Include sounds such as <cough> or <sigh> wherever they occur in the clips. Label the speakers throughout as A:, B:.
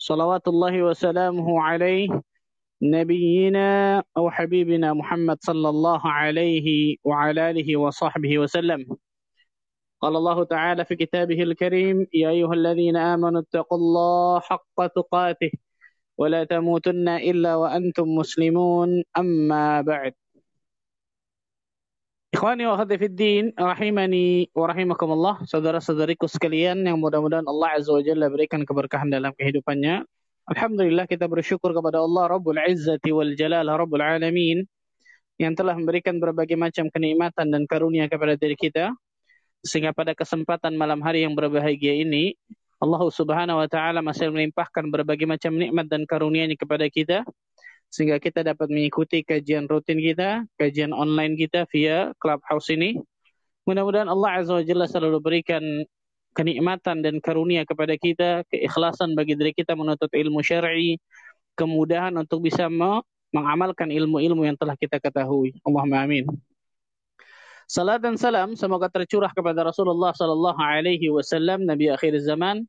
A: صلوات الله وسلامه عليه نبينا أو حبيبنا محمد صلى الله عليه وعلى آله وصحبه وسلم. قال الله تعالى في كتابه الكريم يا أيها الذين آمنوا اتقوا الله حق تقاته ولا تموتن إلا وأنتم مسلمون أما بعد. Ikhwani wa khatifiddin, rahimani wa rahimakumullah, saudara-saudariku sekalian yang mudah-mudahan Allah Azza wa Jalla berikan keberkahan dalam kehidupannya. Alhamdulillah kita bersyukur kepada Allah Rabbul Izzati wal Jalal Rabbul Alamin yang telah memberikan berbagai macam kenikmatan dan karunia kepada diri kita. Sehingga pada kesempatan malam hari yang berbahagia ini Allah Subhanahu wa taala masih melimpahkan berbagai macam nikmat dan karunia-Nya kepada kita sehingga kita dapat mengikuti kajian rutin kita, kajian online kita via Clubhouse ini. Mudah-mudahan Allah Azza wa Jalla selalu berikan kenikmatan dan karunia kepada kita, keikhlasan bagi diri kita menuntut ilmu syar'i, kemudahan untuk bisa mengamalkan ilmu-ilmu yang telah kita ketahui. Allahumma amin. Salat dan salam semoga tercurah kepada Rasulullah sallallahu alaihi wasallam, nabi akhir zaman,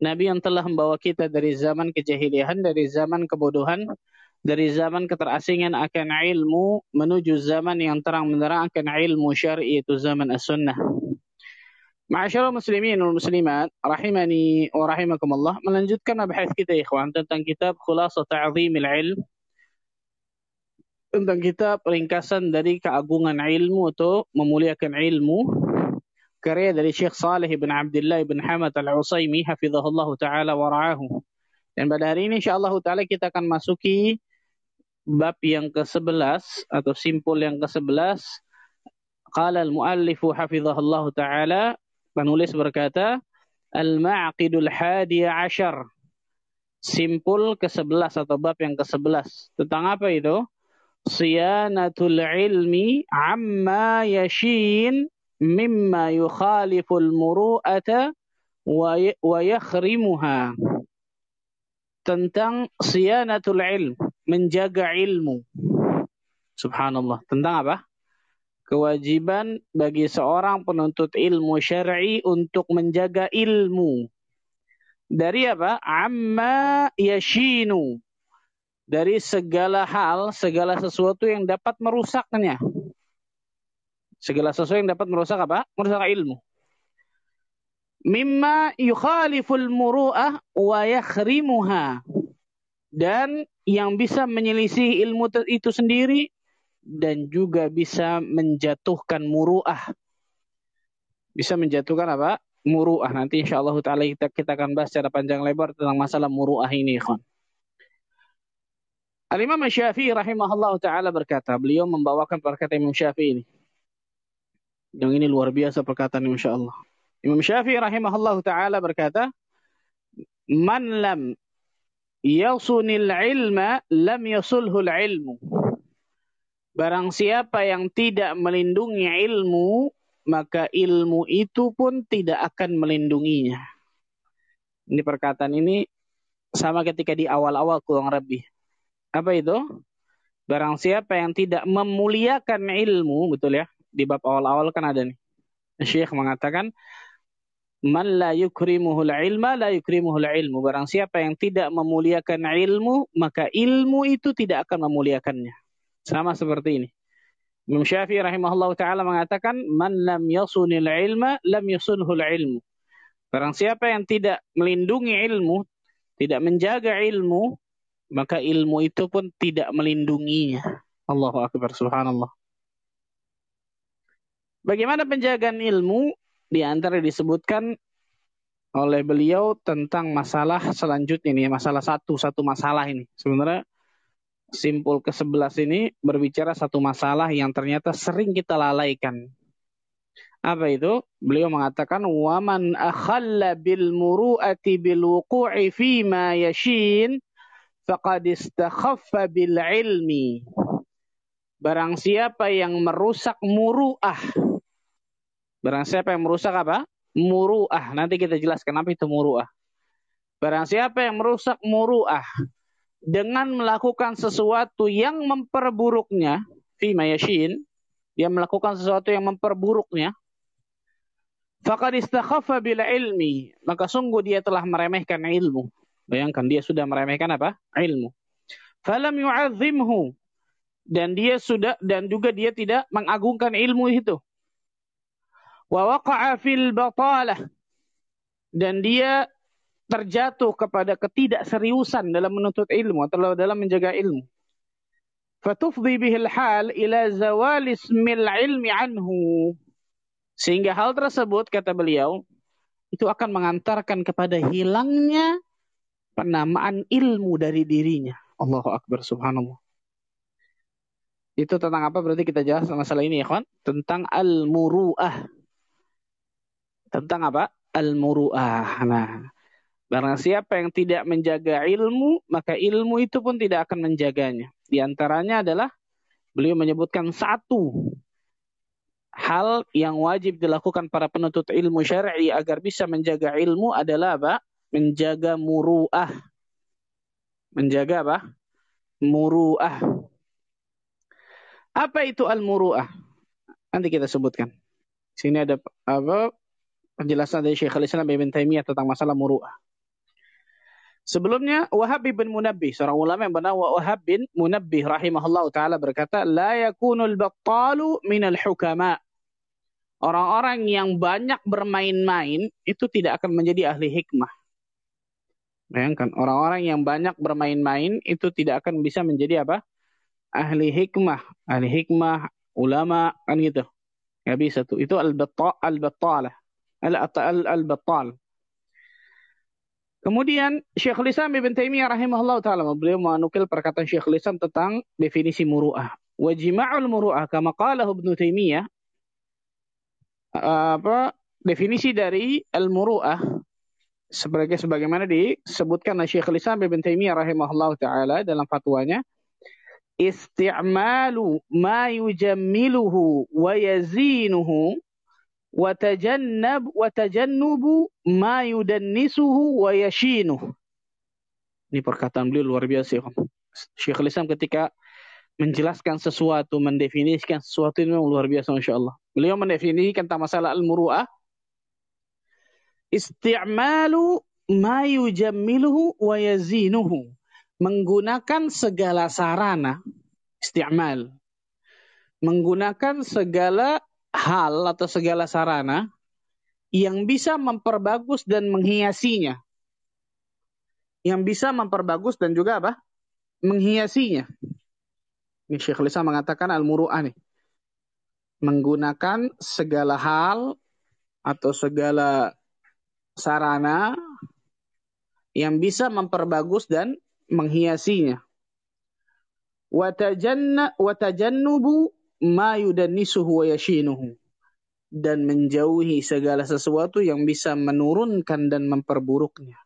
A: nabi yang telah membawa kita dari zaman kejahilian, dari zaman kebodohan, dari zaman keterasingan akan ilmu menuju zaman yang terang benderang akan ilmu syar'i itu zaman as-sunnah. Ma'asyarul muslimin wal muslimat rahimani wa rahimakumullah melanjutkan mabahas kita ikhwan tentang kitab Khulasah Ta'zimil Ilm tentang kitab ringkasan dari keagungan ilmu atau memuliakan ilmu karya dari Syekh Saleh bin Abdullah bin Hamad Al-Usaimi hafizahullah taala wa ra'ahu. Dan pada hari ini insyaallah taala kita akan masuki bab yang ke-11 atau simpul yang ke-11 qala al-muallifu hafizahullah taala penulis berkata al-ma'qidul hadi ashar simpul ke-11 atau bab yang ke-11 tentang apa itu? Siyanatul ilmi amma yashin mimma yukhaliful muru'ata wa yakhrimuha. Tentang siyanatul ilm menjaga ilmu. Subhanallah. Tentang apa? Kewajiban bagi seorang penuntut ilmu syar'i untuk menjaga ilmu. Dari apa? Amma yashinu. Dari segala hal, segala sesuatu yang dapat merusaknya. Segala sesuatu yang dapat merusak apa? Merusak ilmu. Mimma yukhaliful muru'ah wa yakhrimuha. Dan yang bisa menyelisih ilmu itu sendiri dan juga bisa menjatuhkan muruah. Bisa menjatuhkan apa? Muruah. Nanti insya Allah ta'ala kita, akan bahas secara panjang lebar tentang masalah muruah ini. Ikhwan. Al-Imam Syafi'i rahimahullah ta'ala berkata, beliau membawakan perkataan Imam Syafi'i ini. Yang ini luar biasa perkataan insya Allah. Imam Syafi'i rahimahullah ta'ala berkata, Man lam yasunil ilma lam yasulhul ilmu. Barang siapa yang tidak melindungi ilmu, maka ilmu itu pun tidak akan melindunginya. Ini perkataan ini sama ketika di awal-awal kurang lebih. Apa itu? Barang siapa yang tidak memuliakan ilmu, betul ya? Di bab awal-awal kan ada nih. Syekh mengatakan, Man la yukrimuhul ilma la yukrimuhul ilmu. Barang siapa yang tidak memuliakan ilmu, maka ilmu itu tidak akan memuliakannya. Sama seperti ini. Imam Syafi'i rahimahullah ta'ala mengatakan, Man lam yasunil ilma, lam yasunhul ilmu. Barang siapa yang tidak melindungi ilmu, tidak menjaga ilmu, maka ilmu itu pun tidak melindunginya. Allahu Akbar, subhanallah. Bagaimana penjagaan ilmu? Di antara disebutkan oleh beliau tentang masalah selanjutnya ini, masalah satu, satu masalah ini. Sebenarnya simpul ke-11 ini berbicara satu masalah yang ternyata sering kita lalaikan. Apa itu? Beliau mengatakan waman akhalla bil muru'ati bil wuqu'i fi ma yashin faqad istakhaffa bil ilmi. Barang siapa yang merusak muru'ah. Barang siapa yang merusak apa? Muru'ah. Nanti kita jelaskan apa itu muru'ah. Barang siapa yang merusak muru'ah dengan melakukan sesuatu yang memperburuknya, fi mayashin, dia melakukan sesuatu yang memperburuknya, Fakad istakhaffa bila ilmi. Maka sungguh dia telah meremehkan ilmu. Bayangkan dia sudah meremehkan apa? Ilmu. Falam yu'adzimhu. Dan dia sudah dan juga dia tidak mengagungkan ilmu itu. Wa waqa'a fil batalah. Dan dia terjatuh kepada ketidakseriusan dalam menuntut ilmu atau dalam menjaga ilmu. Fatufdi bihil hal ila zawal ismil ilmi anhu sehingga hal tersebut, kata beliau, itu akan mengantarkan kepada hilangnya penamaan ilmu dari dirinya. Allahu Akbar subhanallah. Itu tentang apa berarti kita jelas masalah ini ya kawan? Tentang al-muru'ah. Tentang apa? Al-muru'ah. Nah, barang siapa yang tidak menjaga ilmu, maka ilmu itu pun tidak akan menjaganya. Di antaranya adalah beliau menyebutkan satu hal yang wajib dilakukan para penuntut ilmu syar'i agar bisa menjaga ilmu adalah apa? Menjaga muru'ah. Menjaga apa? Muru'ah. Apa itu al-muru'ah? Nanti kita sebutkan. Sini ada apa? Penjelasan dari Syekh Al-Islam Ibn Taimiyah tentang masalah muru'ah. Sebelumnya Wahab bin Munabbih, seorang ulama yang bernama Wahab bin Munabbih rahimahullah taala berkata, "La yakunul battalu minal hukama." Orang-orang yang banyak bermain-main itu tidak akan menjadi ahli hikmah. Bayangkan, orang-orang yang banyak bermain-main itu tidak akan bisa menjadi apa? Ahli hikmah. Ahli hikmah, ulama, kan gitu. Gak bisa tuh. Itu al-battalah. Al-battal. Kemudian Syekhul Islam Ibn Taimiyah rahimahullah taala beliau menukil perkataan Syekhul Islam tentang definisi muru'ah. Wa jima'ul muru'ah kama qala Ibn Taimiyah apa definisi dari al-muru'ah sebagai sebagaimana disebutkan oleh Syekhul Islam Ibn Taimiyah rahimahullah taala dalam fatwanya isti'malu ma yujammiluhu wa yazinuhu watajannubu ma yudannisuhu wa yashinuh. Ini perkataan beliau luar biasa. Ya. Syekh Islam ketika menjelaskan sesuatu, mendefinisikan sesuatu ini memang luar biasa Masya Allah. Beliau mendefinisikan tentang masalah al-muru'ah. Isti'malu ma yujammiluhu wa yazinuhu. Menggunakan segala sarana. Isti'mal. Menggunakan segala hal atau segala sarana yang bisa memperbagus dan menghiasinya. Yang bisa memperbagus dan juga apa? Menghiasinya. Ini Syekh Lisa mengatakan al-muru'ah nih. Menggunakan segala hal atau segala sarana yang bisa memperbagus dan menghiasinya. Watajannubu ma yudannisuhu wa yashinuhu dan menjauhi segala sesuatu yang bisa menurunkan dan memperburuknya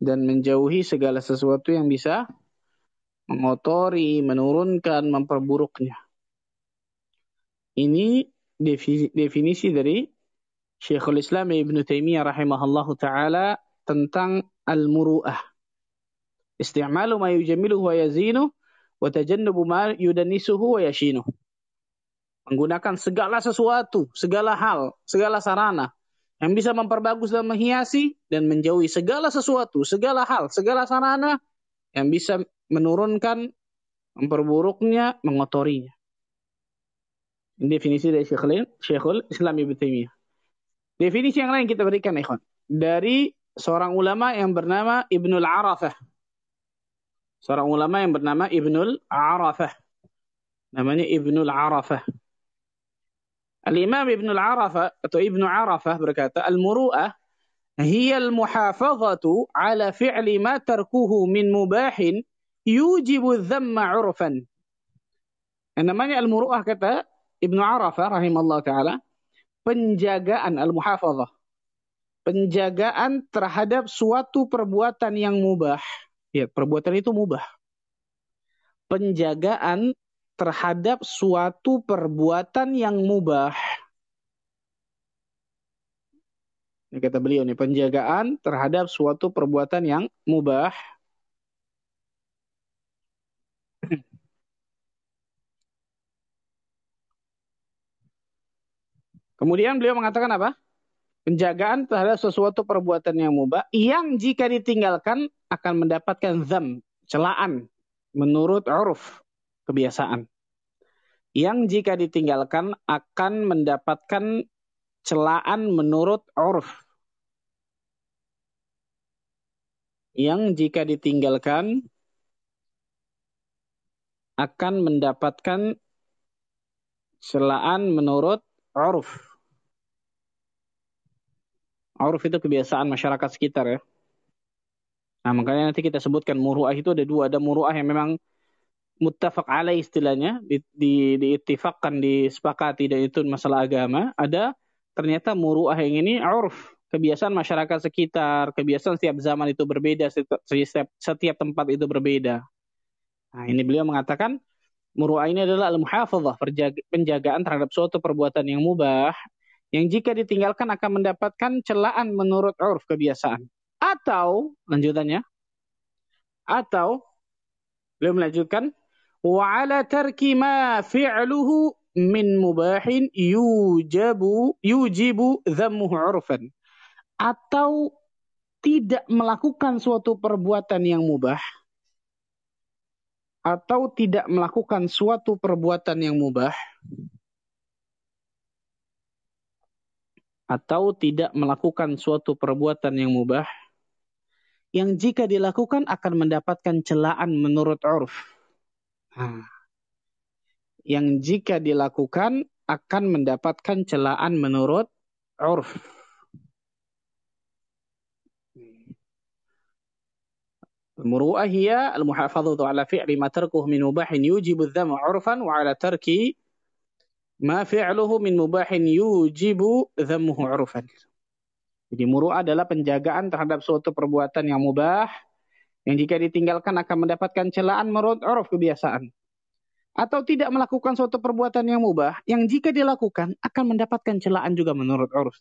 A: dan menjauhi segala sesuatu yang bisa mengotori, menurunkan, memperburuknya. Ini definisi dari Syekhul Islam Ibn Taimiyah rahimahullahu taala tentang al-muru'ah. Isti'malu ma yujammiluhu wa yazinuhu wa tajannubu ma yudannisuhu wa yashinuhu. Menggunakan segala sesuatu, segala hal, segala sarana yang bisa memperbagus dan menghiasi dan menjauhi segala sesuatu, segala hal, segala sarana yang bisa menurunkan, memperburuknya, mengotorinya. Ini definisi dari Syekhul, Syekhul Islam Ibn Taimiyah. Definisi yang lain kita berikan, ikhwan. Dari seorang ulama yang bernama Ibnul Arafah seorang ulama yang bernama Ibnul Arafah. Namanya Ibnul Arafah. Al-Imam Ibnul Arafah atau Ibnu Arafah berkata, Al-muru'ah hiya al-muhafazatu ala fi'li ma tarkuhu min mubahin yujibu dhamma urfan. Yang namanya al-muru'ah kata Ibnu Arafah rahimahullah taala penjagaan al-muhafazah. Penjagaan terhadap suatu perbuatan yang mubah. Ya, perbuatan itu mubah. Penjagaan terhadap suatu perbuatan yang mubah. Ini kata beliau nih, penjagaan terhadap suatu perbuatan yang mubah. Kemudian beliau mengatakan apa? Penjagaan terhadap sesuatu perbuatan yang mubah yang jika ditinggalkan akan mendapatkan zam, celaan menurut uruf, kebiasaan. Yang jika ditinggalkan akan mendapatkan celaan menurut uruf. Yang jika ditinggalkan akan mendapatkan celaan menurut uruf. Uruf itu kebiasaan masyarakat sekitar ya. Nah makanya nanti kita sebutkan muru'ah itu ada dua. Ada muru'ah yang memang muttafaq alaih istilahnya. Di, di, diitifakkan, disepakati dan itu masalah agama. Ada ternyata muru'ah yang ini uruf. Kebiasaan masyarakat sekitar, kebiasaan setiap zaman itu berbeda, setiap, setiap tempat itu berbeda. Nah ini beliau mengatakan Muru'ah ini adalah al-muhafazah, penjagaan terhadap suatu perbuatan yang mubah yang jika ditinggalkan akan mendapatkan celaan menurut uruf kebiasaan. Atau lanjutannya. Atau belum melanjutkan wa ala tarki ma fi'luhu min mubahin yujabu yujibu dhammuhu urfan. Atau tidak melakukan suatu perbuatan yang mubah atau tidak melakukan suatu perbuatan yang mubah atau tidak melakukan suatu perbuatan yang mubah yang jika dilakukan akan mendapatkan celaan menurut urf. Nah, yang jika dilakukan akan mendapatkan celaan menurut urf. المروءة هي المحافظة على فعل ما تركه من مباح يوجب الذم عرفا وعلى ترك ما فعله من مباح يوجب ذمه عرفا. Jadi muru'ah adalah penjagaan terhadap suatu perbuatan yang mubah yang jika ditinggalkan akan mendapatkan celaan menurut uruf kebiasaan. Atau tidak melakukan suatu perbuatan yang mubah yang jika dilakukan akan mendapatkan celaan juga menurut uruf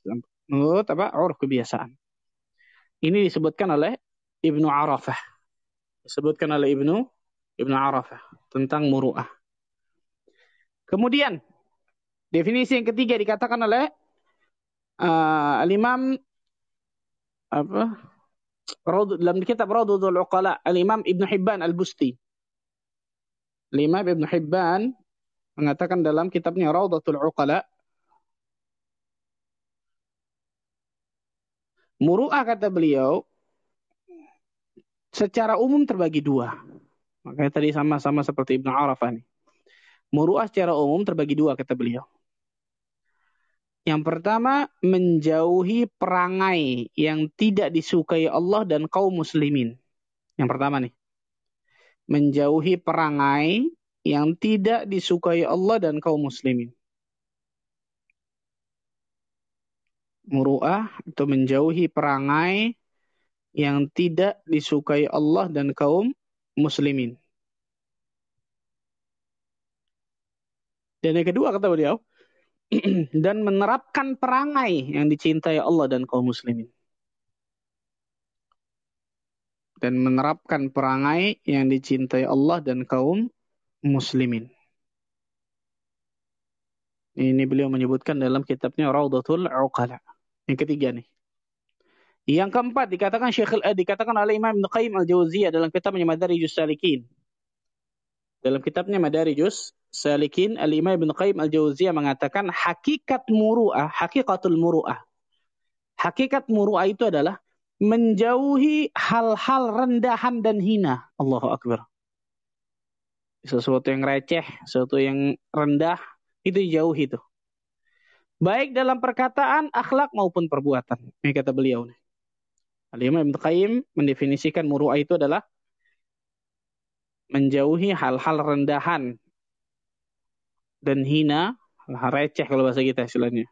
A: menurut apa? uruf kebiasaan. Ini disebutkan oleh Ibnu Arafah disebutkan oleh Ibnu Ibnu Arafah tentang muru'ah. Kemudian definisi yang ketiga dikatakan oleh uh, Al-Imam apa? dalam kitab Rawdul Uqala Al-Imam Ibnu Hibban Al-Busti. Al-Imam Ibnu Hibban mengatakan dalam kitabnya Rawdatul Uqala Muru'ah kata beliau secara umum terbagi dua. Makanya tadi sama-sama seperti Ibnu Arafah nih. Muru'ah secara umum terbagi dua kata beliau. Yang pertama, menjauhi perangai yang tidak disukai Allah dan kaum muslimin. Yang pertama nih. Menjauhi perangai yang tidak disukai Allah dan kaum muslimin. Muru'ah itu menjauhi perangai yang tidak disukai Allah dan kaum muslimin. Dan yang kedua kata beliau, <clears throat> dan menerapkan perangai yang dicintai Allah dan kaum muslimin. Dan menerapkan perangai yang dicintai Allah dan kaum muslimin. Ini beliau menyebutkan dalam kitabnya Raudatul Uqala. Yang ketiga nih. Yang keempat dikatakan Syekh eh, dikatakan oleh Imam Ibnu Qayyim Al-Jauziyah dalam kitabnya Madarijus Salikin. Dalam kitabnya Madarijus Salikin, Al-Imam Ibnu Qayyim Al-Jauziyah mengatakan hakikat muru'ah, hakikatul muru'ah. Hakikat muru'ah itu adalah menjauhi hal-hal rendahan dan hina. Allahu Akbar. Sesuatu yang receh, sesuatu yang rendah, itu jauh itu. Baik dalam perkataan, akhlak maupun perbuatan. Ini kata beliau. Al-Imam Ibn Qayyim mendefinisikan muru'ah itu adalah menjauhi hal-hal rendahan dan hina, receh kalau bahasa kita istilahnya.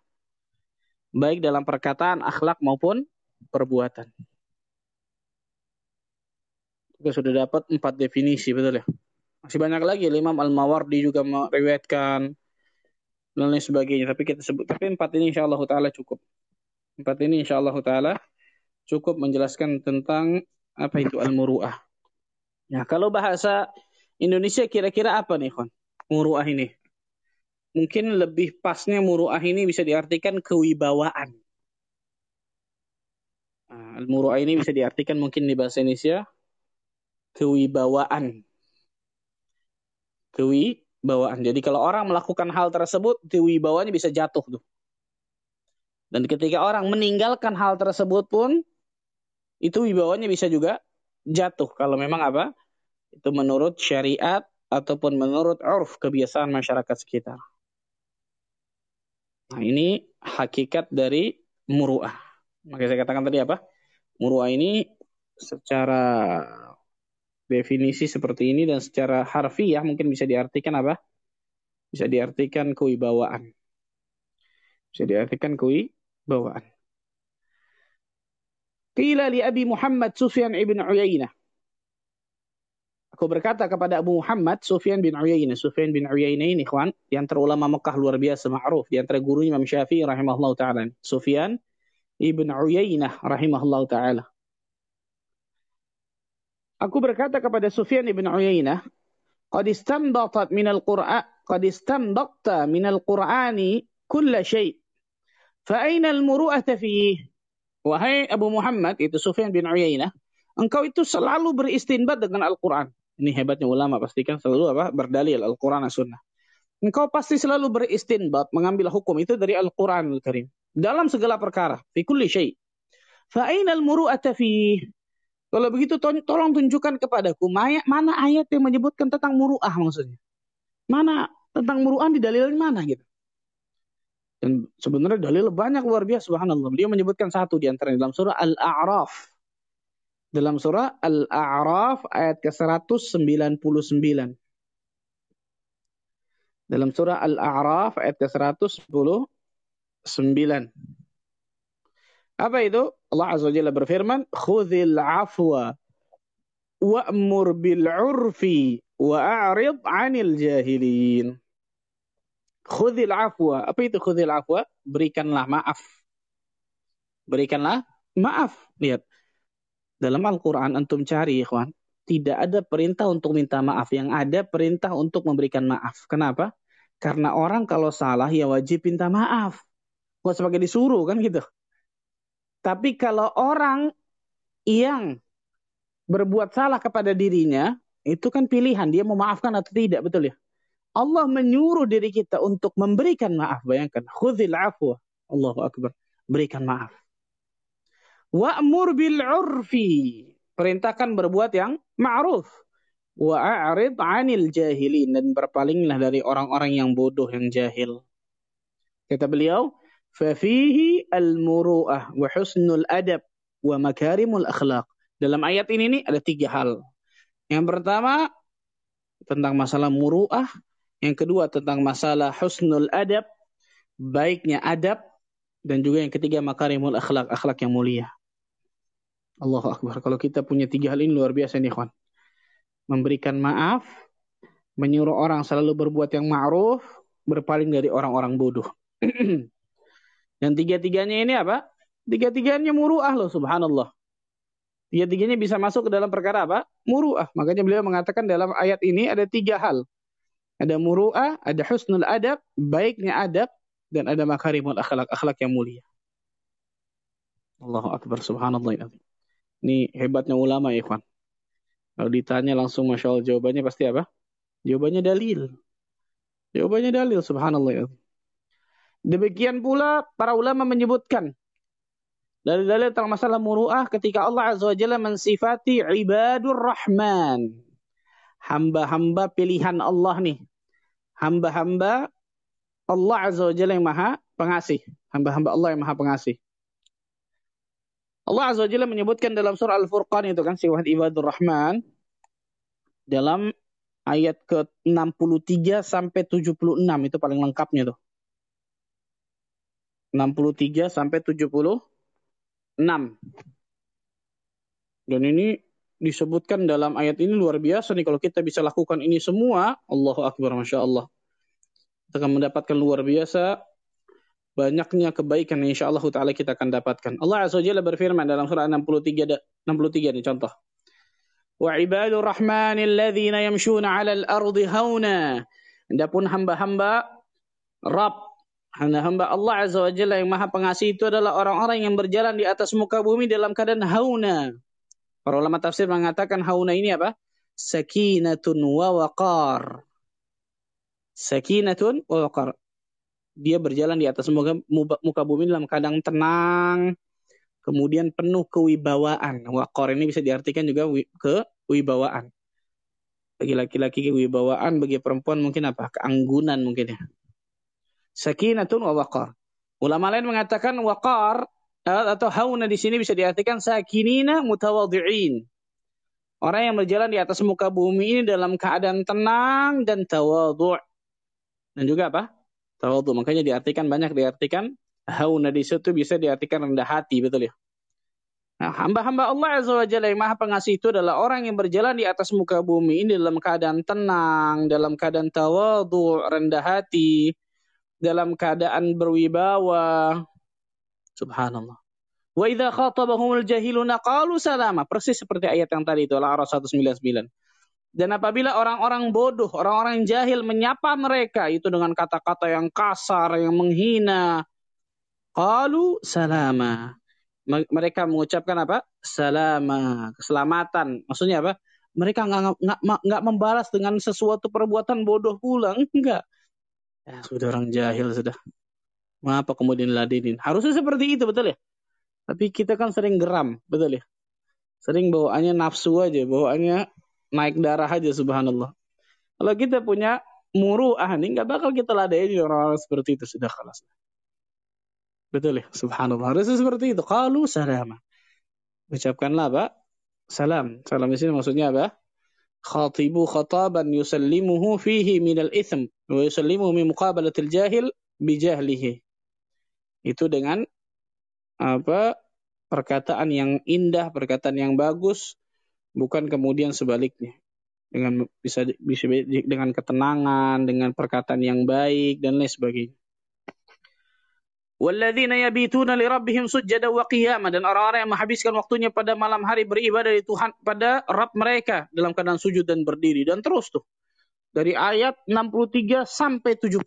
A: Baik dalam perkataan, akhlak maupun perbuatan. Kita sudah dapat empat definisi, betul ya? Masih banyak lagi. Imam Al-Mawardi juga meriwayatkan dan lain sebagainya. Tapi kita sebut, tapi empat ini insya Allah Taala cukup. Empat ini insya Allah Taala cukup menjelaskan tentang apa itu al-muru'ah. Ya, kalau bahasa Indonesia kira-kira apa nih, Khon? Muru'ah ini. Mungkin lebih pasnya muru'ah ini bisa diartikan kewibawaan. Nah, al-muru'ah ini bisa diartikan mungkin di bahasa Indonesia kewibawaan. Kewibawaan. Jadi kalau orang melakukan hal tersebut, kewibawaannya bisa jatuh tuh. Dan ketika orang meninggalkan hal tersebut pun, itu wibawanya bisa juga jatuh kalau memang apa? Itu menurut syariat ataupun menurut urf kebiasaan masyarakat sekitar. Nah, ini hakikat dari muruah. Maka saya katakan tadi apa? Muruah ini secara definisi seperti ini dan secara harfiah mungkin bisa diartikan apa? Bisa diartikan kewibawaan. Bisa diartikan kewibawaan. Qila li Abi Muhammad Sufyan ibn Uyainah. Aku berkata kepada Abu Muhammad Sufyan bin Uyainah. Sufyan bin Uyainah ini, ikhwan, di antara ulama Mekah luar biasa ma'ruf. Di antara guru Imam Syafi'i rahimahullah ta'ala. Sufyan ibn Uyainah rahimahullah ta'ala. Aku berkata kepada Sufyan ibn Uyainah, "Qad istanbatat min al-Qur'an, qad istanbaqta min al-Qur'ani kull shay. Fa aina al-muru'ata fihi?" Wahai Abu Muhammad, itu Sufyan bin Uyainah, engkau itu selalu beristinbat dengan Al-Quran. Ini hebatnya ulama, pastikan selalu apa berdalil Al-Quran Sunnah. Engkau pasti selalu beristinbat, mengambil hukum itu dari Al-Quran Al-Karim. Dalam segala perkara, fi kulli syai. Fa'ainal muru'ata fi kalau begitu tolong tunjukkan kepadaku mana ayat yang menyebutkan tentang muru'ah maksudnya. Mana tentang muru'ah di dalil mana gitu. Dan sebenarnya dalil banyak luar biasa subhanallah. Beliau menyebutkan satu di antara dalam surah Al-A'raf. Dalam surah Al-A'raf ayat ke-199. Dalam surah Al-A'raf ayat ke-119. Apa itu? Allah Azza wa Jalla berfirman, "Khudzil 'afwa wa'mur bil 'urfi wa'rid 'anil jahilin." Khudil afwa. Apa itu khudil afwa? Berikanlah maaf. Berikanlah maaf. Lihat. Dalam Al-Quran antum cari ikhwan. Tidak ada perintah untuk minta maaf. Yang ada perintah untuk memberikan maaf. Kenapa? Karena orang kalau salah ya wajib minta maaf. Gak sebagai disuruh kan gitu. Tapi kalau orang yang berbuat salah kepada dirinya, itu kan pilihan. Dia mau maafkan atau tidak, betul ya? Allah menyuruh diri kita untuk memberikan maaf. Bayangkan. Khudhil afwa. Allahu Akbar. Berikan maaf. Wa'mur bil urfi. Perintahkan berbuat yang ma'ruf. Wa'arid anil jahilin. Dan berpalinglah dari orang-orang yang bodoh, yang jahil. Kata beliau, Fafihi al-muru'ah wa husnul adab wa makarimul akhlaq. Dalam ayat ini nih ada tiga hal. Yang pertama, tentang masalah muru'ah yang kedua tentang masalah husnul adab, baiknya adab. Dan juga yang ketiga makarimul akhlak, akhlak yang mulia. Allahu Akbar. Kalau kita punya tiga hal ini luar biasa nih, kawan. Memberikan maaf, menyuruh orang selalu berbuat yang ma'ruf, berpaling dari orang-orang bodoh. <clears throat> Dan tiga-tiganya ini apa? Tiga-tiganya muruah loh, subhanallah. Tiga-tiganya bisa masuk ke dalam perkara apa? Muruah. Makanya beliau mengatakan dalam ayat ini ada tiga hal. Ada muru'ah, ada husnul adab, baiknya adab, dan ada makarimul akhlak, akhlak yang mulia. Allahu Akbar, subhanallah. Ini hebatnya ulama ya, ikhwan. Kalau ditanya langsung Masya Allah jawabannya pasti apa? Jawabannya dalil. Jawabannya dalil, subhanallah. Demikian pula para ulama menyebutkan dalil-dalil tentang masalah muru'ah ketika Allah Azza wa Jalla mensifati ibadur rahman hamba-hamba pilihan Allah nih. Hamba-hamba Allah Azza wa Jalla yang maha pengasih. Hamba-hamba Allah yang maha pengasih. Allah Azza Jalla menyebutkan dalam surah Al-Furqan itu kan sifat ibadur Rahman dalam ayat ke-63 sampai 76 itu paling lengkapnya tuh. 63 sampai 76. Dan ini disebutkan dalam ayat ini luar biasa nih kalau kita bisa lakukan ini semua, Allahu Akbar, Masya Allah. Kita akan mendapatkan luar biasa banyaknya kebaikan yang insya Allah Ta'ala kita akan dapatkan. Allah Azza wa Jalla berfirman dalam surah 63, 63 nih contoh. Ibadur rahmanil ladhina yamshuna ala al-ardi hauna. Adapun hamba-hamba Rabb Hamba-hamba Allah Azza wa Jalla yang maha pengasih itu adalah orang-orang yang berjalan di atas muka bumi dalam keadaan hauna. Para ulama tafsir mengatakan hauna ini apa? Sakinatun wa waqar. Sakinatun wa waqar. Dia berjalan di atas muka, muka bumi dalam keadaan tenang, kemudian penuh kewibawaan. Waqar ini bisa diartikan juga kewibawaan. Bagi laki-laki kewibawaan, bagi perempuan mungkin apa? Keanggunan mungkin ya sakinatun wa waqar. Ulama lain mengatakan waqar eh, atau hauna di sini bisa diartikan sakinina mutawadhi'in. Orang yang berjalan di atas muka bumi ini dalam keadaan tenang dan tawadhu'. Dan juga apa? Tawadhu. Makanya diartikan banyak diartikan hauna di situ bisa diartikan rendah hati, betul ya? Nah, hamba-hamba Allah Azza wa Jalla yang Maha Pengasih itu adalah orang yang berjalan di atas muka bumi ini dalam keadaan tenang, dalam keadaan tawadhu, rendah hati, dalam keadaan berwibawa. Subhanallah. Wa idza khatabahumul jahiluna qalu salama. Persis seperti ayat yang tadi itu Al-A'raf 199. Dan apabila orang-orang bodoh, orang-orang jahil menyapa mereka itu dengan kata-kata yang kasar, yang menghina, qalu salama. Mereka mengucapkan apa? Salama, keselamatan. Maksudnya apa? Mereka nggak membalas dengan sesuatu perbuatan bodoh pula, <laughs> enggak. Ya, sudah orang jahil sudah. Mengapa kemudian ladenin? Harusnya seperti itu, betul ya? Tapi kita kan sering geram, betul ya? Sering bawaannya nafsu aja, bawaannya naik darah aja, subhanallah. Kalau kita punya muru'ah nih, nggak bakal kita ladenin orang-orang seperti itu, sudah kelas. Betul ya? Subhanallah. Harusnya seperti itu. Kalau salama. Ucapkanlah apa? Salam. Salam di sini maksudnya apa? khatibu khataban yusallimuhu fihi minal ithm wa yusallimuhu min muqabalatil jahil bijahlihi. Itu dengan apa perkataan yang indah, perkataan yang bagus, bukan kemudian sebaliknya. Dengan bisa bisa dengan ketenangan, dengan perkataan yang baik dan lain sebagainya. Walladzina yabituna li rabbihim sujjada wa qiyama dan orang-orang yang menghabiskan waktunya pada malam hari beribadah di Tuhan pada Rabb mereka dalam keadaan sujud dan berdiri dan terus tuh. Dari ayat 63 sampai 76.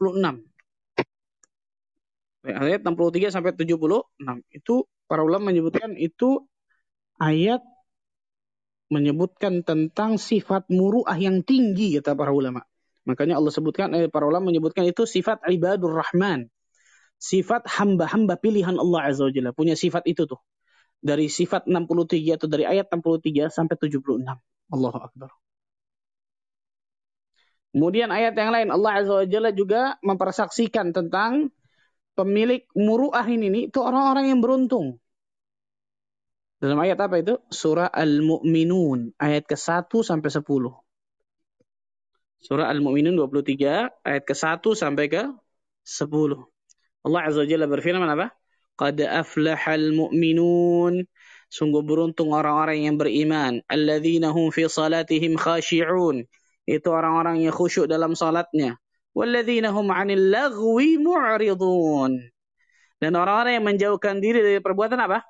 A: Ayat 63 sampai 76 itu para ulama menyebutkan itu ayat menyebutkan tentang sifat muruah yang tinggi kata para ulama. Makanya Allah sebutkan eh, para ulama menyebutkan itu sifat ibadur rahman sifat hamba-hamba pilihan Allah Azza wa Jalla. Punya sifat itu tuh. Dari sifat 63 atau dari ayat 63 sampai 76. Allahu Akbar. Kemudian ayat yang lain Allah Azza wa Jalla juga mempersaksikan tentang pemilik muruah ini itu orang-orang yang beruntung. Dalam ayat apa itu? Surah Al-Mu'minun ayat ke-1 sampai 10. Surah Al-Mu'minun 23 ayat ke-1 sampai ke 10. Allah Azza wa Jalla berfirman apa? Qad aflahal mu'minun. Sungguh beruntung orang-orang yang beriman. Alladzina hum fi salatihim khashi'un. Itu orang-orang yang khusyuk dalam salatnya. Walladzina hum 'anil lagwi mu'ridun. Dan orang-orang yang menjauhkan diri dari perbuatan apa?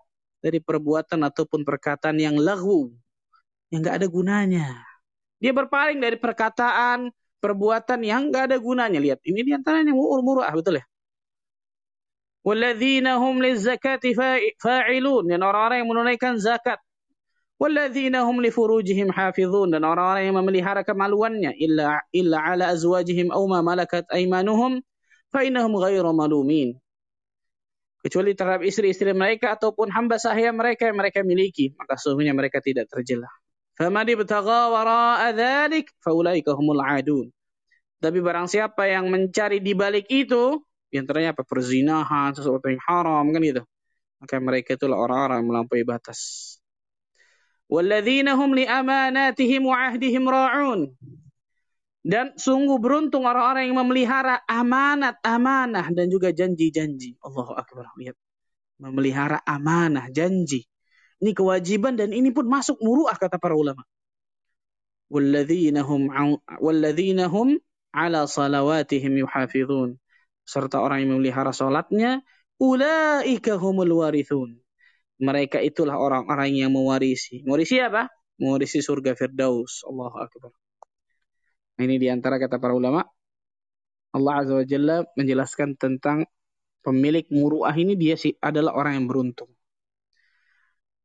A: Dari perbuatan ataupun perkataan yang lagu. Yang nggak ada gunanya. Dia berpaling dari perkataan, perbuatan yang nggak ada gunanya. Lihat, ini di antaranya murah, betul ya? Walladzina hum lizakati fa'ilun. Dan orang-orang yang menunaikan zakat. Walladzina hum li furujihim. Dan orang-orang yang memelihara kemaluannya. Illa, illa ala azwajihim aw ma malakat aimanuhum. Fa'inahum ghairu malumin kecuali terhadap istri-istri mereka ataupun hamba sahaya mereka yang mereka miliki maka sesungguhnya mereka tidak terjelah. Famadi ibtagha wara'a dzalik faulaika humul adun. Tapi barang siapa yang mencari di balik itu yang ternyata apa? Perzinahan sesuatu yang haram kan gitu. Maka mereka itulah orang-orang yang melampaui batas. Walladzina hum li amanatihim wa ahdihim ra'un. Dan sungguh beruntung orang-orang yang memelihara amanat-amanah dan juga janji-janji. Allahu Akbar. Lihat. Memelihara amanah, janji. Ini kewajiban dan ini pun masuk muruah kata para ulama. Walladzina hum walladzina hum ala salawatihim yuhafizun. Serta orang yang memelihara salatnya, ulaika humul warithun. Mereka itulah orang-orang yang mewarisi. Mewarisi apa? Mewarisi surga Firdaus. Allahu Akbar. Nah, ini di antara kata para ulama. Allah Azza wa Jalla menjelaskan tentang pemilik muruah ini dia sih adalah orang yang beruntung.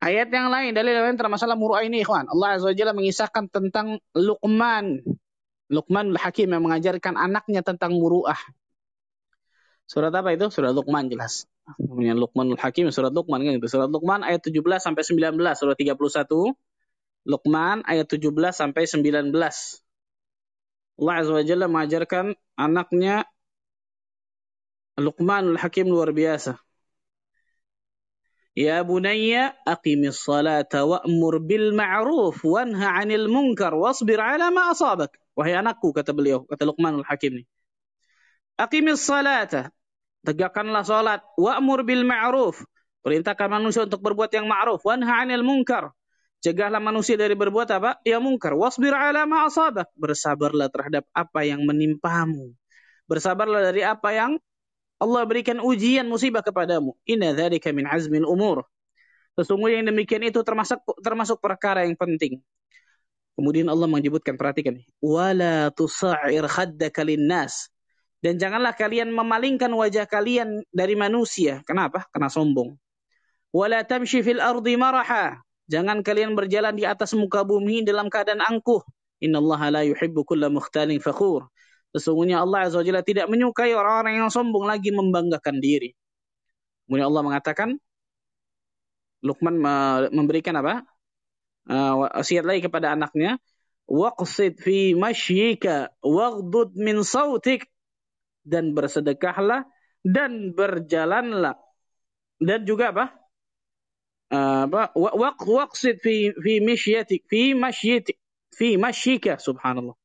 A: Ayat yang lain, dalil yang lain tentang masalah muruah ini, ikhwan. Allah Azza wa Jalla mengisahkan tentang Luqman. Luqman Hakim yang mengajarkan anaknya tentang muruah. Surat apa itu? Surat Luqman jelas namanya Luqmanul Hakim surat Luqman kan itu surat Luqman ayat 17 sampai 19 surat 31 Luqman ayat 17 sampai 19 Allah Azza wa Jalla mengajarkan anaknya Luqmanul Hakim luar biasa. Ya bunayya aqimis salata wa'mur bil ma'ruf wanha 'anil munkar wasbir 'ala ma asabak. Wahai anakku kata beliau kata Luqmanul Hakim ini Aqimis salata tegakkanlah salat, wa'mur bil ma'ruf, perintahkan manusia untuk berbuat yang ma'ruf, wanha 'anil munkar. Cegahlah manusia dari berbuat apa? Ya munkar. Wasbir 'ala ma asabak. Bersabarlah terhadap apa yang menimpamu. Bersabarlah dari apa yang Allah berikan ujian musibah kepadamu. Inna dzalika min azmil umur. Sesungguhnya yang demikian itu termasuk termasuk perkara yang penting. Kemudian Allah menyebutkan perhatikan wala tusa'ir khaddaka linnas dan janganlah kalian memalingkan wajah kalian dari manusia. Kenapa? Karena sombong. Wala tamshi fil ardi maraha. Jangan kalian berjalan di atas muka bumi dalam keadaan angkuh. Innallaha la yuhibbu kulla mukhtalin fakhur. Sesungguhnya Allah Azza wa Jalla tidak menyukai orang-orang yang sombong lagi membanggakan diri. Kemudian Allah mengatakan, Luqman memberikan apa? Uh, wasiat lagi kepada anaknya, waqsid fi mashyika waghdud min sautik dan bersedekahlah dan berjalanlah dan juga apa? Apa? Waq waqsid fi fi mashyatik fi mashyatik fi mashyika subhanallah.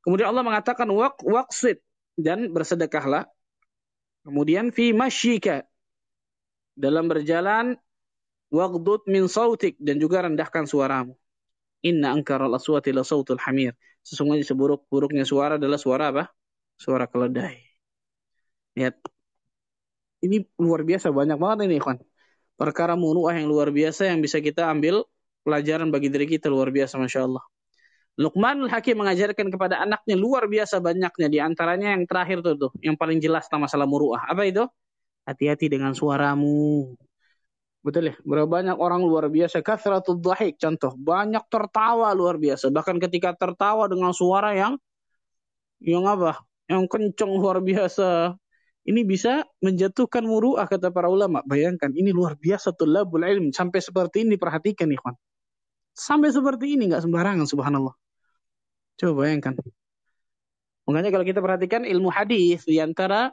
A: Kemudian Allah mengatakan waq waqsid dan bersedekahlah. Kemudian fi mashyika dalam berjalan waqdud min sautik dan juga rendahkan suaramu. Inna al aswati la sautul hamir. Sesungguhnya seburuk-buruknya suara adalah suara apa? suara keledai. Lihat. Ini luar biasa banyak banget ini, kan. Perkara muruah yang luar biasa yang bisa kita ambil pelajaran bagi diri kita luar biasa Masya Allah. Luqmanul Hakim mengajarkan kepada anaknya luar biasa banyaknya. Di antaranya yang terakhir tuh, tuh yang paling jelas tentang masalah muruah. Apa itu? Hati-hati dengan suaramu. Betul ya? Berapa banyak orang luar biasa. Kathratul dhahik. Contoh. Banyak tertawa luar biasa. Bahkan ketika tertawa dengan suara yang yang apa? yang kencang luar biasa. Ini bisa menjatuhkan muruah kata para ulama. Bayangkan ini luar biasa tulabul ilm. Sampai seperti ini perhatikan ikhwan. Sampai seperti ini nggak sembarangan subhanallah. Coba bayangkan. Makanya kalau kita perhatikan ilmu hadis di antara